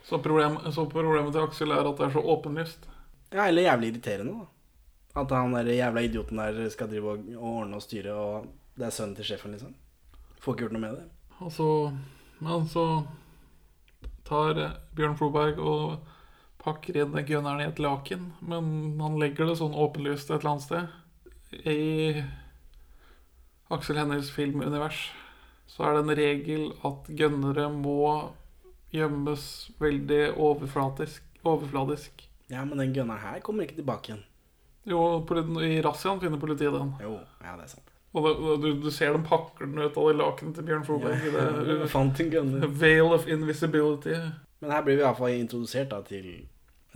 Så, problem, så problemet til Aksel er at det er så åpenlyst. Ja, eller jævlig irriterende, da. At han der jævla idioten der skal drive og, og ordne og styre, og det er sønnen til sjefen, liksom. Får ikke gjort noe med det. Og så, men så tar Bjørn Floberg og pakker inn gunneren i et laken, men han legger det sånn åpenlyst et eller annet sted. I Aksel Hennies filmunivers så er det en regel at gunnere må gjemmes veldig overflatisk. overfladisk. Ja, men den gunneren her kommer ikke tilbake igjen. Jo, i razziaen finner politiet den. Jo, ja, det er sant. Og det, og du, du ser dem pakker den ut av det lakenet til Bjørn Floberg. i Ja. Veil of invisibility. Men her blir vi iallfall introdusert da til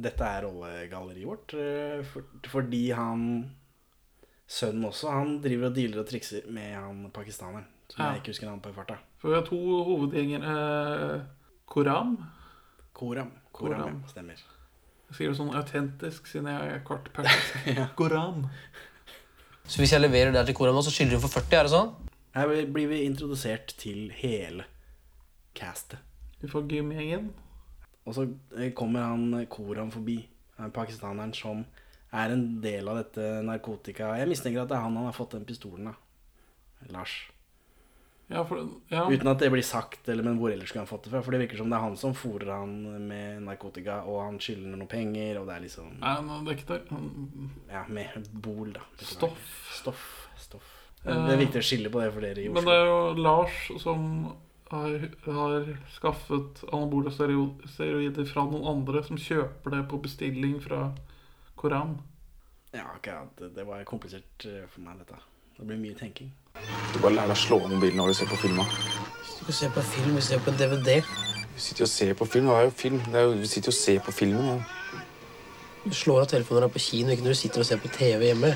dette er rollegalleriet vårt. eh, For, fordi han Sønnen også, han driver og dealer og trikser med han pakistaneren. Som Ja. jeg ikke husker navnet på i farta. For vi har to hovedgjengere. Eh, Koram. Koram. Koram, ja, stemmer. Jeg sier det sånn autentisk, siden jeg er kvart persisk. Koram. Så hvis jeg leverer det til kora nå, så skylder hun for 40, er det sånn? Her blir vi introdusert til hele castet. Du får gymgjengen. Og så eh, kommer han Koran forbi, han pakistaneren som er en del av dette narkotika... Jeg mistenker at det er han han har fått den pistolen av. Lars. Ja, for, ja. Uten at det blir sagt, eller men hvor ellers skulle han fått det fra? For det virker som det er han som fôrer han med narkotika, og han skylder noen penger, og det er liksom Nei, han er det. Han- Ja, med bol, da. Stoff. Stoff. Stoff. Eh, Det er viktig å skille på det for dere i Oslo. Men det er jo Lars som har, har skaffet anabole steroider fra noen andre som kjøper det på bestilling fra Koran. Ja, akkurat. Det- Det var komplisert eh, for meg, dette. Det blir mye tenking. Du bare lærer deg å slå av mobilen når du ser på filma. Du kan se på film, vi ser på DVD. Du sitter jo og ser på film. Det er jo film. Det er jo, du sitter jo og ser på filmen. Ja. Du slår av telefonen når du er på kino, ikke når du sitter og ser på TV hjemme.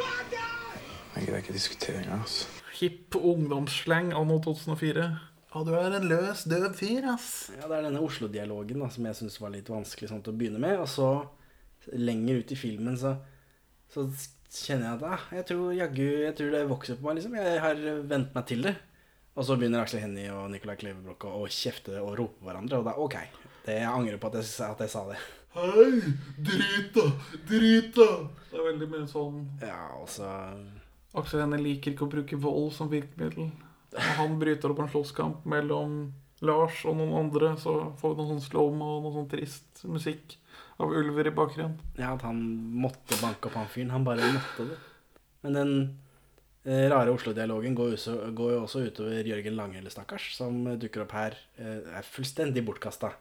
Jeg gidder ikke diskutere engang. Altså. Hipp ungdomsslang anno 2004. Ja, du er en løs, død fyr, ass. Ja, det er denne Oslo-dialogen som jeg syns var litt vanskelig sånn, til å begynne med. Og så, lenger ut i filmen, så, så kjenner jeg at ah, jeg tror jaggu jeg tror det vokser på meg. liksom. Jeg har vent meg til det. Og så begynner Aksel Hennie og Nicolai Klevebrok å, kjefte og rope hverandre. Og da OK. Det, jeg angrer på at jeg, sa- at jeg sa det. Hei, drita, drita. Det er veldig mye sånn Ja, også... Aksel Hennie liker ikke å bruke vold som virkemiddel. Når han bryter opp en slåsskamp mellom Lars og noen andre, så får vi noe sånn slow-mo og noe sånn trist musikk av ulver i bakgrunnen. Ja, at han måtte banke opp han fyren. Han bare måtte det. Men den eh, rare Oslo-dialogen går, går jo også utover Jørgen Langhelle, stakkars, som dukker opp her. eh, er fullstendig bortkasta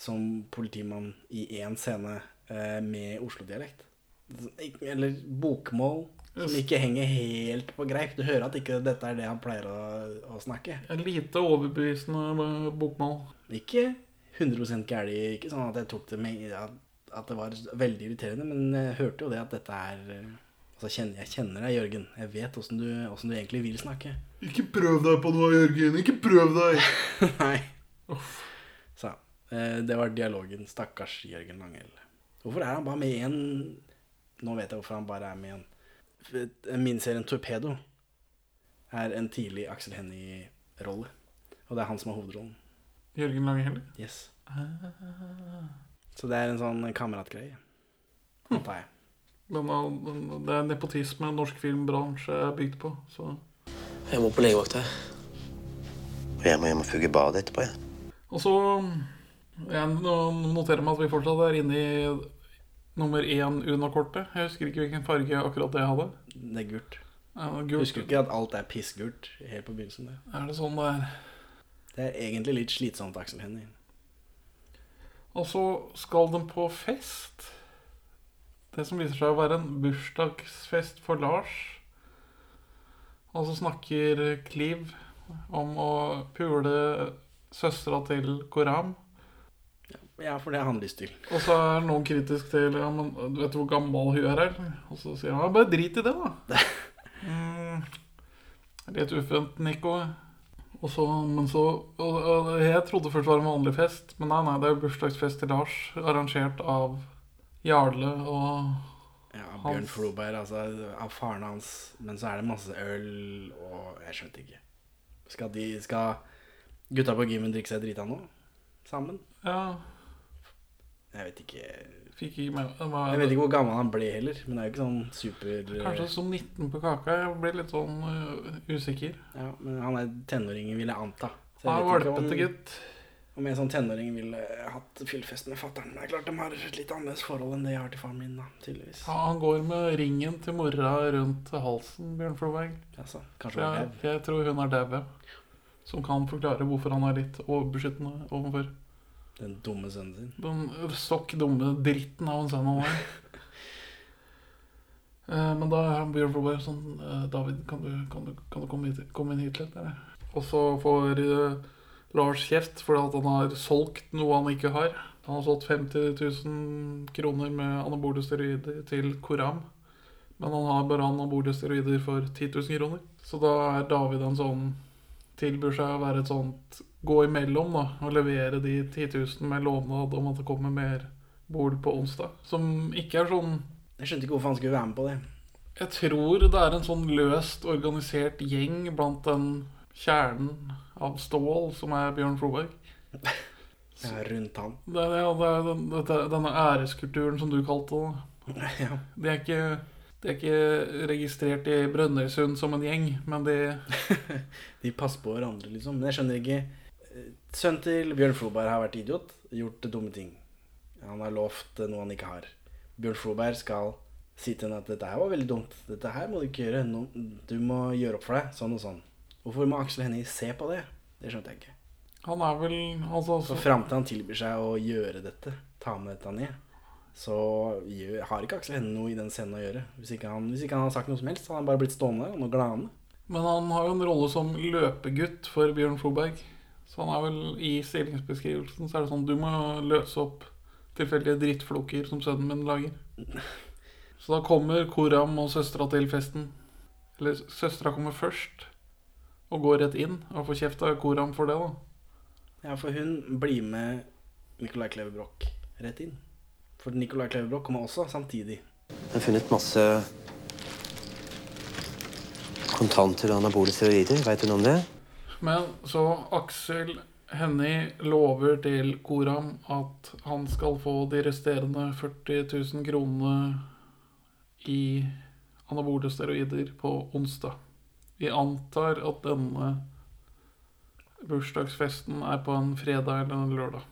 som politimann i én scene eh, med Oslo-dialekt. Eller bokmål som ikke henger helt på greip. Du hører at ikke dette er det han pleier å, å snakke. En lite overbevisende bokmål. Ikke 100 gæli, ikke sånn at jeg tok det med at, det var veldig irriterende, men jeg hørte jo det at dette er eh, Altså, kjenner, jeg kjenner deg, Jørgen. Jeg vet åssen du, hvordan du egentlig vil snakke. Ikke prøv deg på noe, Jørgen. Ikke prøv deg. Nei. Så eh, det var dialogen. Stakkars Jørgen Langhell. Hvorfor er han bare med i en Nå vet jeg hvorfor han bare er med i en. Miniserien Torpedo er en tidlig Aksel Hennie-rolle. Og det er han som har hovedrollen. Jørgen Langeheller? Yes. Så det er en sånn kameratgreie. Antar jeg. Den, den, det er nepotisme norsk filmbransje er bygd på. Så. Jeg må på legevakta. Og jeg må hjem og fuge badet etterpå, jeg. Og så jeg noterer meg at vi fortsatt er inne i nummer én Una-kortet. Jeg husker ikke hvilken farge akkurat det hadde. Det er gult. Ja, gult. husker ikke at alt er pissgult helt på begynnelsen der. Er det sånn det er? Det er egentlig litt slitsomt, Aksel Hennie. Og så skal de på fest. Det som viser seg å være en bursdagsfest for Lars. Og så snakker Kliv om å pule søstera til Koram. Ja, for det har han lyst til. Og så er noen kritisk til ja, men Du vet hvor gammel hun er? eller? Og så sier han ja, bare drit i det, da. Mm, litt ufent, Nico. Og så, men så og, og Jeg trodde først det var en vanlig fest, men nei, nei, det er jo bursdagsfest til Lars. Arrangert av Jarle og Ja, Bjørn Floberg, altså av faren hans. Men så er det masse øl og Jeg skjønte ikke. Skal de Skal gutta på gymmen drikke seg drita nå? Sammen? Ja. Jeg vet ikke Fikk ikke med var- Jeg vet ikke hvor gammel han ble heller, men det er jo ikke sånn super Kanskje som 19 på kaka. Jeg ble litt sånn uh, usikker. Ja, men han er tenåringen, vil jeg anta. Så jeg ah, vet ikke valpete gutt. Om jeg sånn tenåring ville hatt fyllfest med fatter'n. Det er klart de har et litt annerledes forhold enn det jeg har til faren min, da, tydeligvis. Ja, han går med ringen til mora rundt halsen, Bjørn Floberg. Altså, kanskje jeg, jeg tror hun er daud. Som kan forklare hvorfor han er litt overbeskyttende overfor Den dumme sønnen sin. den stokk dumme dritten av en sønn han er. Eh, Men da Bjørn Floberg sånn eh, David, kan du, kan du, kan du komme, hit, komme inn hit litt? Eller? Og så får eh, Lars kjeft fordi at han har solgt noe han ikke har. Han har solgt 50 000 kroner med anabole steroider til Koram. Men han har bare anabole steroider for 10 000 kroner. Så da er David en sånn Tilbyr seg å være et sånt gå imellom da, og levere de 10 000 med lovnad om at det kommer mer bol på onsdag. Som ikke er sånn Jeg skjønte ikke hvorfor han skulle være med på det. Jeg tror det er en sånn løst organisert gjeng blant den kjernen av stål som er Bjørn Floberg. Ja, rundt han. Det er, ja, det er den, det, denne æreskulturen som du kalte det. Ja. De er ikke, de er ikke registrert i Brønnøysund som en gjeng, men de De passer på hverandre, liksom. Men jeg skjønner ikke Sønnen til Bjørn Floberg har vært idiot, gjort dumme ting. Han har lovt noe han ikke har. Bjørn Floberg skal si til henne at dette her var veldig dumt. Dette her må du ikke gjøre. No, du må gjøre opp for deg. Sånn og sånn. Hvorfor må Aksel Hennie se på det? Det skjønte jeg ikke. Han er vel altså, Så fram til han tilbyr seg å gjøre dette, ta med dette ned, så har ikke Aksel Hennie noe i den scenen å gjøre. Hvis ikke, han, hvis ikke han har sagt noe som helst, så har han bare blitt stående og glane. Men han har jo en rolle som løpegutt for Bjørn Floberg. Så han er vel i stillingsbeskrivelsen så er det sånn Du må løse opp tilfeldige drittfloker som sønnen min lager. Så da kommer Koram og søstera til festen. Eller søstera kommer først og går rett inn og får kjeft av Koram for det, da. Ja, for hun blir med Nicolai Kleve Broch rett inn. For Nicolai Kleve Broch kommer også samtidig. Jeg har funnet masse kontanter og anabole steroider. Veit du noe om det? Men så Aksel Hennie lover til Koram at han skal få de resterende 40 000 kronene i anabole steroider på onsdag. Vi antar at denne bursdagsfesten er på en fredag eller en lørdag.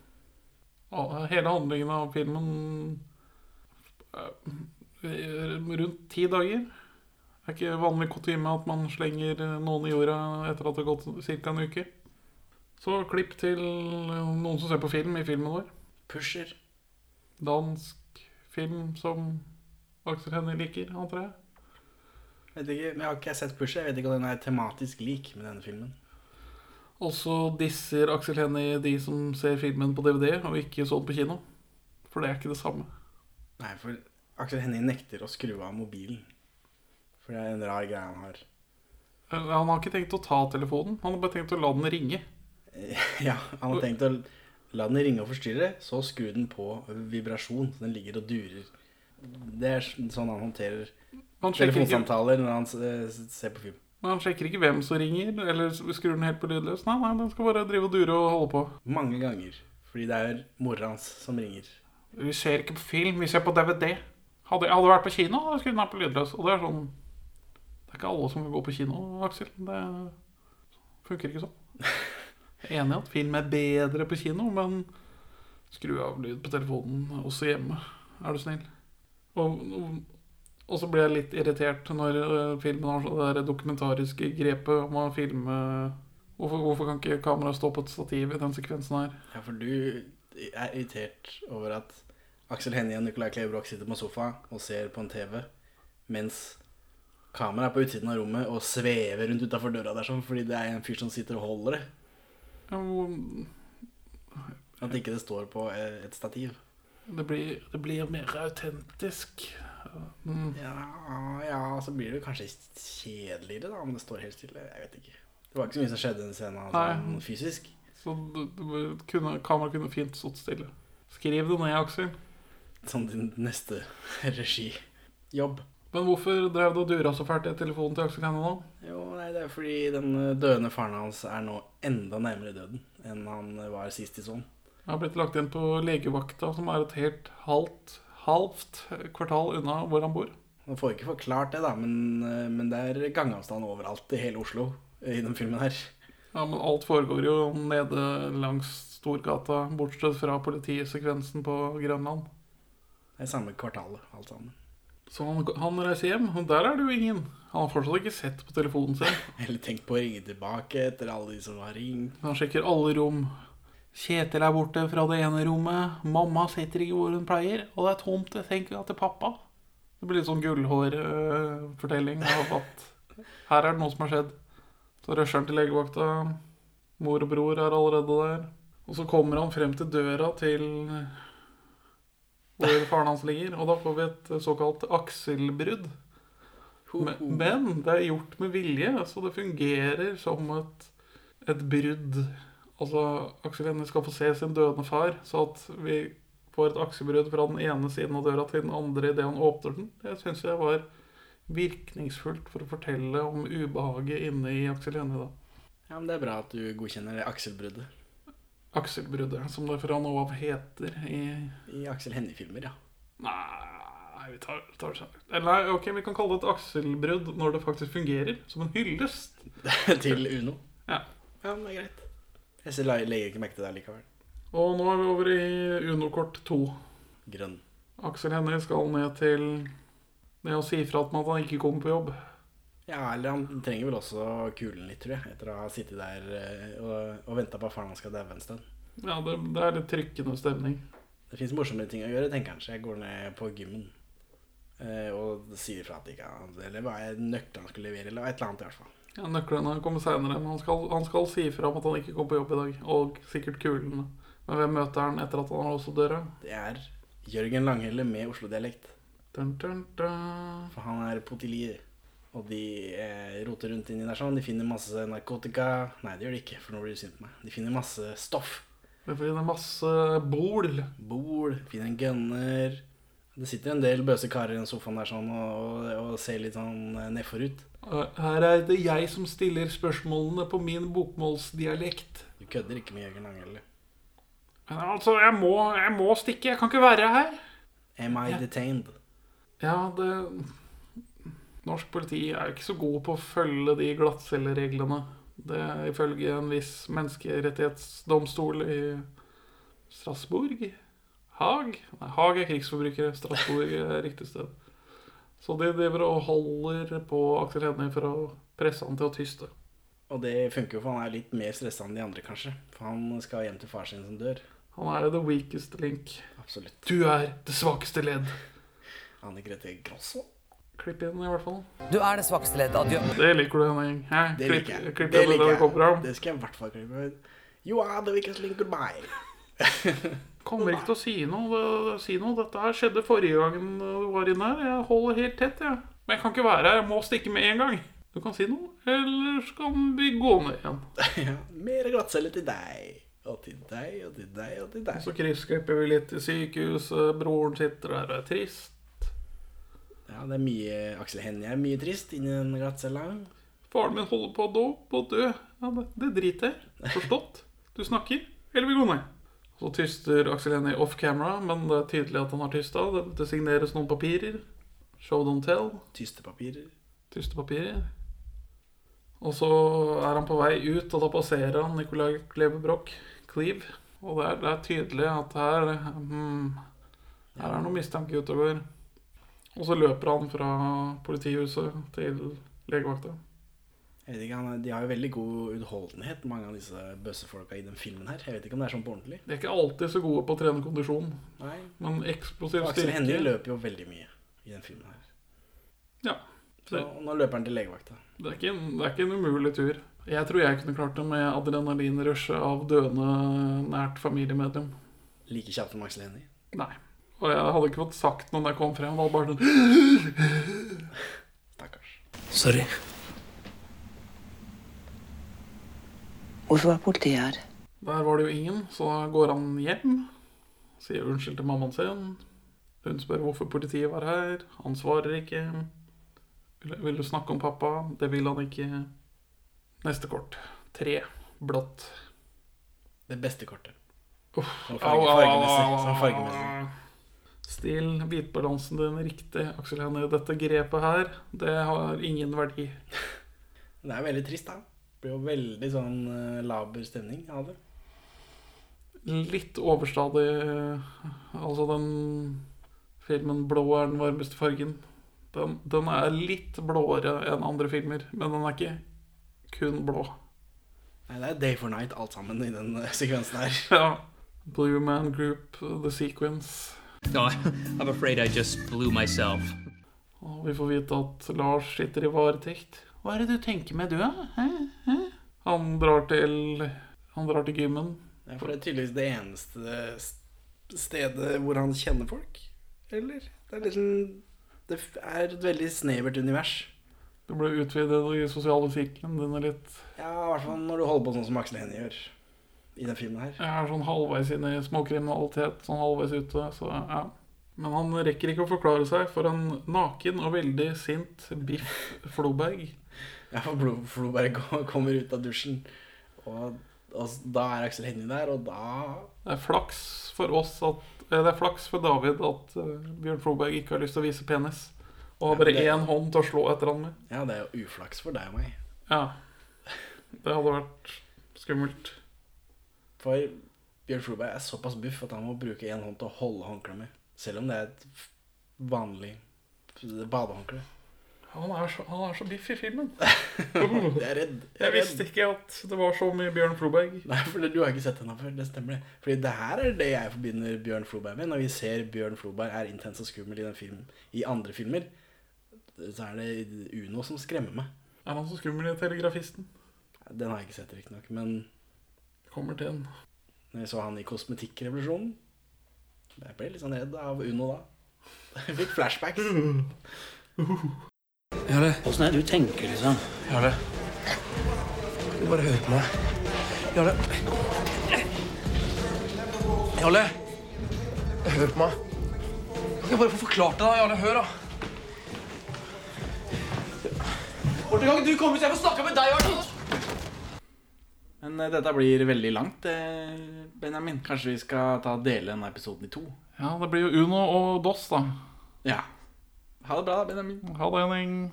Hele handlingen av filmen er rundt ti dager. Det er ikke vanlig kutyme at man slenger noen i jorda etter at det har gått ca. en uke. Så klipp til noen som ser på film i filmen vår. Pusher. Dansk film som Aksel Hennie liker, antar jeg. Vet ikke, men Jeg har ikke sett Pusher. Jeg vet ikke om den er tematisk lik med denne filmen. Og så disser Aksel Hennie de som ser filmen på DVD, og ikke så den på kino. For det er ikke det samme. Nei, for Aksel Hennie nekter å skru av mobilen. For det er en rar greie han har. Han har ikke tenkt å ta telefonen, han har bare tenkt å la den ringe. Ja, han har tenkt å la den ringe og forstyrre, så skru den på vibrasjon, så den ligger og durer. Det er sånn han håndterer Han telefonsamtaler ikke- når han ser på film. Men han sjekker ikke hvem som ringer, eller skrur den helt på lydløs. Nei, nei, den skal bare drive og dure og holde på. Mange ganger. Fordi det er mora hans som ringer. Vi ser ikke på film, vi ser på DVD. Hadde jeg vært på kino, da jeg den vært på lydløs. Og det er sånn Det er ikke alle som vil gå på kino, Aksel. Det funker ikke sånn. Jeg er enig i at film er bedre på kino, men skru av lyd på telefonen også hjemme, er du snill. Og, og, så blir jeg litt irritert når øh, filmen har så det der dokumentariske grepet om å filme Hvorfor, hvorfor kan ikke kameraet stå på et stativ i den sekvensen her? Ja, for du er irritert over at Aksel Hennie og Nicolai Kleve sitter på sofa og ser på en TV, mens kameraet er på utsiden av rommet og svever rundt utafor døra der sånn, fordi det er en fyr som sitter og holder det. At ikke det står på eh, et stativ. Det blir, det blir mer autentisk. Mm. Ja, ja, så blir det kanskje kjedeligere da, om det står helt stille. Jeg vet ikke. Det var ikke så mye som skjedde i den scenen sånn fysisk. Så kameraet kunne fint stått stille. Skriv det ned, Aksel. Som din neste regijobb. Men hvorfor drev du og dura så fælt i telefonen til Aksel Hennie nå? Jo, nei, det er fordi den eh, døende faren hans er nå enda nærmere døden enn han eh, var sist i sånn. Jeg har blitt lagt inn på legevakta, som er et helt halvt, halvt kvartal unna hvor han bor. Man får ikke forklart det, da, men, eh, men det er gangavstand overalt i hele Oslo eh, i den filmen her. Ja, Men alt foregår jo nede langs Storgata, bortsett fra politisekvensen på Grønland. Det er samme kvartalet, alt sammen. Så han, han reiser hjem, og der er det jo ingen. Han har fortsatt ikke sett på telefonen sin. Eller tenkt på å ringe tilbake etter alle de som har ringt. Han sjekker alle rom. Kjetil er borte fra det ene rommet. Mamma sitter ikke hvor hun pleier. Og det er tomt. Jeg tenker at til pappa. Det blir litt sånn gullhår-fortelling av at her er det noe som har skjedd. Så rusher han til legevakta. Mor og bror er allerede der. Og så kommer han frem til døra til hvor faren hans ligger, og da får vi et såkalt akselbrudd. Men, men det er gjort med vilje, så det fungerer som et, et brudd. Altså, Aksel Hennie skal få se sin døende far, så at vi får et akselbrudd fra den ene siden av døra til den andre idet han åpner den. Det syns jeg var virkningsfullt for å fortelle om ubehaget inne i Aksel Hennie da. Ja, men Det er bra at du godkjenner det akselbruddet. Akselbruddet, som det fra nå av heter i I Aksel Hennie-filmer, ja. Nei, vi tar, tar det. Eller nei, ok, vi kan kalle det et akselbrudd når det faktisk fungerer. Som en hyllest. til Uno. Ja. Ja, men det er greit. Jeg legger ikke merke til det likevel. Og nå er vi over i Uno-kort 2. Grønn. Aksel Hennie skal ned til Ned og si ifra at han ikke kommer på jobb. Ja, eller han trenger vel også kulen litt, tror jeg. Etter å ha sittet der eh, og, og venta på at faren hans skal daue en stund. Ja, det, det er litt trykkende stemning. Det fins morsommere ting å gjøre, tenker han. Så jeg går ned på gymmen eh, og sier ifra at det ikke er Eller hva er nøklene han skal levere, eller et eller annet i hvert fall. Ja, Nøklene kommer seinere, men han skal, han skal si ifra om at han ikke kommer på jobb i dag. Og sikkert kulene. Men hvem møter han etter at han har låst døra? Det er Jørgen Langhelle med Oslo-dialekt. For han er potilier. Og de eh, roter rundt inni der sånn. De finner masse narkotika. Nei, det gjør de ikke, for nå blir du sint på meg. De finner masse stoff. De finner masse bol. Bol. Finner en gunner. Det sitter en del bøse karer i den sofaen der sånn og, og, ser litt sånn eh, nedfor ut. Her er det jeg som stiller spørsmålene på min bokmålsdialekt. Du kødder ikke med Jørgen Lange, eller? Men altså, jeg må, jeg må stikke. Jeg kan ikke være her. Am I detained? Ja, det Norsk politi er ikke så god på å følge de glattcellereglene. Det er ifølge en viss menneskerettighetsdomstol i Strasbourg. Haag? Nei, Haag er krigsforbrukere. Strasbourg er riktig sted. Så de driver og holder på Aksel Hennie for å presse han til å tyste. Og det funker jo, for han er litt mer stressa enn de andre, kanskje. For han skal hjem til far sin som dør. Han er the weakest link. Absolutt. Du er det svakeste ledd. Anne Grete Grosso. Klipp inn, i hvert fall. Du er det svakeste leddet. Adjø. Det liker du, Henning. Hæ? Det Klipp- liker jeg. klipp Det inn liker jeg. Det skal jeg i hvert fall klippe ut. You are the weakest link, goodbye. Kommer ikke til å si noe. Si noe. Dette her skjedde forrige gangen du var inne her. Jeg holder helt tett, jeg. Men jeg kan ikke være her. Jeg må stikke med en gang. Du kan si noe, eller så kan vi gå ned igjen. ja, mer glattcelle til deg. Og til deg, og til deg, og til deg. Så kryssklipper vi litt i sykehuset. Broren sitter der og er trist. Ja, det er mye Aksel Hennie er mye trist inni den glattcella. Faren min holder på å dø. På å dø. Ja, det, det driter jeg. Forstått? Du snakker, eller vi går ned. Så tyster Aksel Hennie off camera, men det er tydelig at han har tysta. Det, det signeres noen papirer. Show don't tell. Tystepapirer. Tystepapirer. Og så er han på vei ut, og da passerer han Nicolai Kleve Broch, Cleve. Og det er, det er tydelig at her hmm, Her er noe mistanke ute og går. Og så løper han fra politihuset til legevakta. Jeg vet ikke, han De har jo veldig god utholdenhet, mange av disse bøssefolka i den filmen her. Jeg vet ikke om det er sånn på ordentlig. De er ikke alltid så gode på å trene kondisjon, Nei. men eksplosiv Aksel styrke Hennie løper jo veldig mye i den filmen her. Ja. Så nå løper han til legevakta. Det er, ikke en, det er ikke en umulig tur. Jeg tror jeg kunne klart det med adrenalinrushet av døende nært familiemedlem. Like kjapt som Aksel Hennie. Nei. Og jeg hadde ikke fått sagt noe når jeg kom frem. Det var bare sånn Stakkars. Sorry. Hvorfor er politiet her? Der var det jo ingen, så da går han hjem. Sier unnskyld til mammaen sin. Hun spør hvorfor politiet var her. Han svarer ikke. Vil, du snakke om pappa? Det vil han ikke. Neste kort. Tre. Blått. Det beste kortet. Uff. Fargemessig. fargemessig. Still hvitbalansen din riktig, Aksel Hennie. Dette grepet her, det har ingen verdi. Det er veldig trist, da. Det blir jo veldig sånn eh, laber stemning av det. Litt overstadig Altså, den filmen 'Blå er den varmeste fargen', den, den er litt blåere enn andre filmer, men den er ikke kun blå. Nei, det er day for night alt sammen i den eh, sekvensen her. Ja. Blue Man Group, The Sequence. No, I'm afraid I just blew myself. Og vi får vite at Lars sitter i varetekt. Hva er det du tenker med, du, da? Han drar til Han drar til gymmen Ja, for det er tydeligvis det eneste stedet hvor han kjenner folk. Eller? Det er liksom Det er et veldig snevert univers. Du ble utvidet i sosiale sirkelen din litt Ja, i hvert fall når du holder på sånn som Aksel Hennie gjør i den filmen her. Jeg er sånn halvveis inn i småkriminalitet, sånn halvveis ute, så ja. Men han rekker ikke å forklare seg for en naken og veldig sint Biff Floberg. Ja, for Floberg kommer ut av dusjen, og, og da er Aksel Hennie der, og da Det er flaks for oss at eh, Det er flaks for David at eh, Bjørn Floberg ikke har lyst til å vise penis. Og har bare Ja, det- én hånd til å slå etter han med. Ja, det er jo uflaks for deg og meg. Ja. Det hadde vært skummelt. For Bjørn Floberg er såpass buff at han må bruke én hånd til å holde håndkleet med. Selv om det er et vanlig badehåndkle. Han er så, han er så biff i filmen. Jeg er redd. Jeg er visste redd. ikke at det var så mye Bjørn Floberg. Nei, for du har ikke sett henne før. Det stemmer. det Fordi det her er det jeg forbinder Bjørn Floberg med. Når vi ser Bjørn Floberg er intens og skummel i den filmen I andre filmer, så er det Uno som skremmer meg. Er han så skummel i Telegrafisten? Den har jeg ikke sett, riktignok. Men Kommer til en. når jeg så han i Kosmetikkrevolusjonen Jeg ble litt sånn redd av Uno da. Jeg fikk flashbacks. Jarle, åssen er det du tenker, liksom? Jarle. Du bare hør på meg. Jarle. Jarle. Hør på meg. Kan jeg bare få forklart det, da? Jarle, hør, da. Borte gang du kommer ut, jeg får snakke med deg, Jarle. Eh, dette blir veldig langt, eh, Benjamin. Kanskje vi skal ta dele denne episoden i to? Ja, det blir jo Uno og DOS, da. Ja. Ha det bra, Benjamin. Ha det, Henning.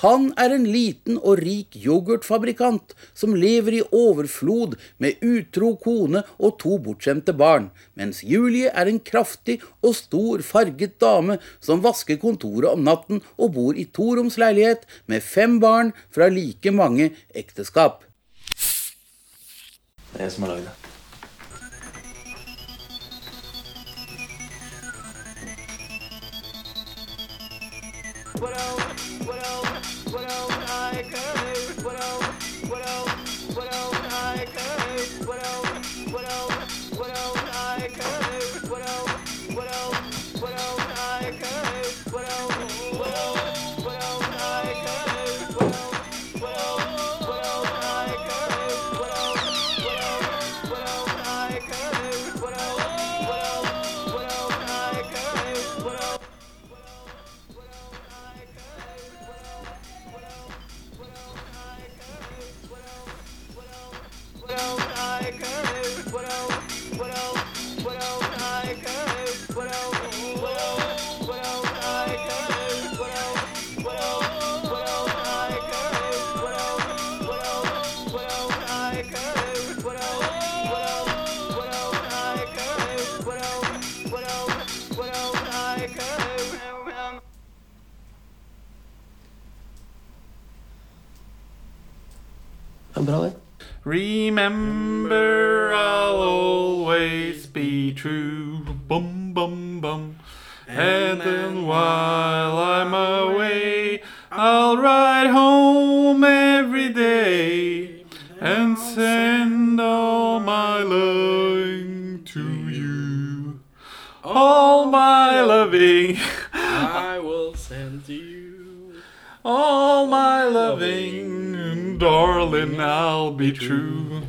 Han er en liten og rik yoghurtfabrikant som lever i overflod med utro kone og to bortskjemte barn, mens Julie er en kraftig og stor farget dame som vasker kontoret om natten og bor i toromsleilighet med fem barn fra like mange ekteskap. Det er jeg som har lagd det. Det er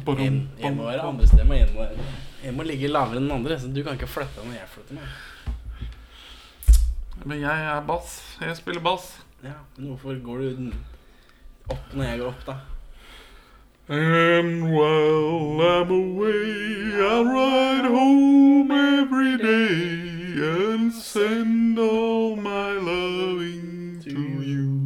Jeg, må være andre steder. Jeg må, jeg må ligge lavere enn den andre, så du kan ikke flytte når jeg flytter meg. Men jeg er bass. Jeg spiller bass. Ja, men hvorfor går du opp når jeg går opp, da? And while I'm away, I'll ride home every day and send all my loving to you.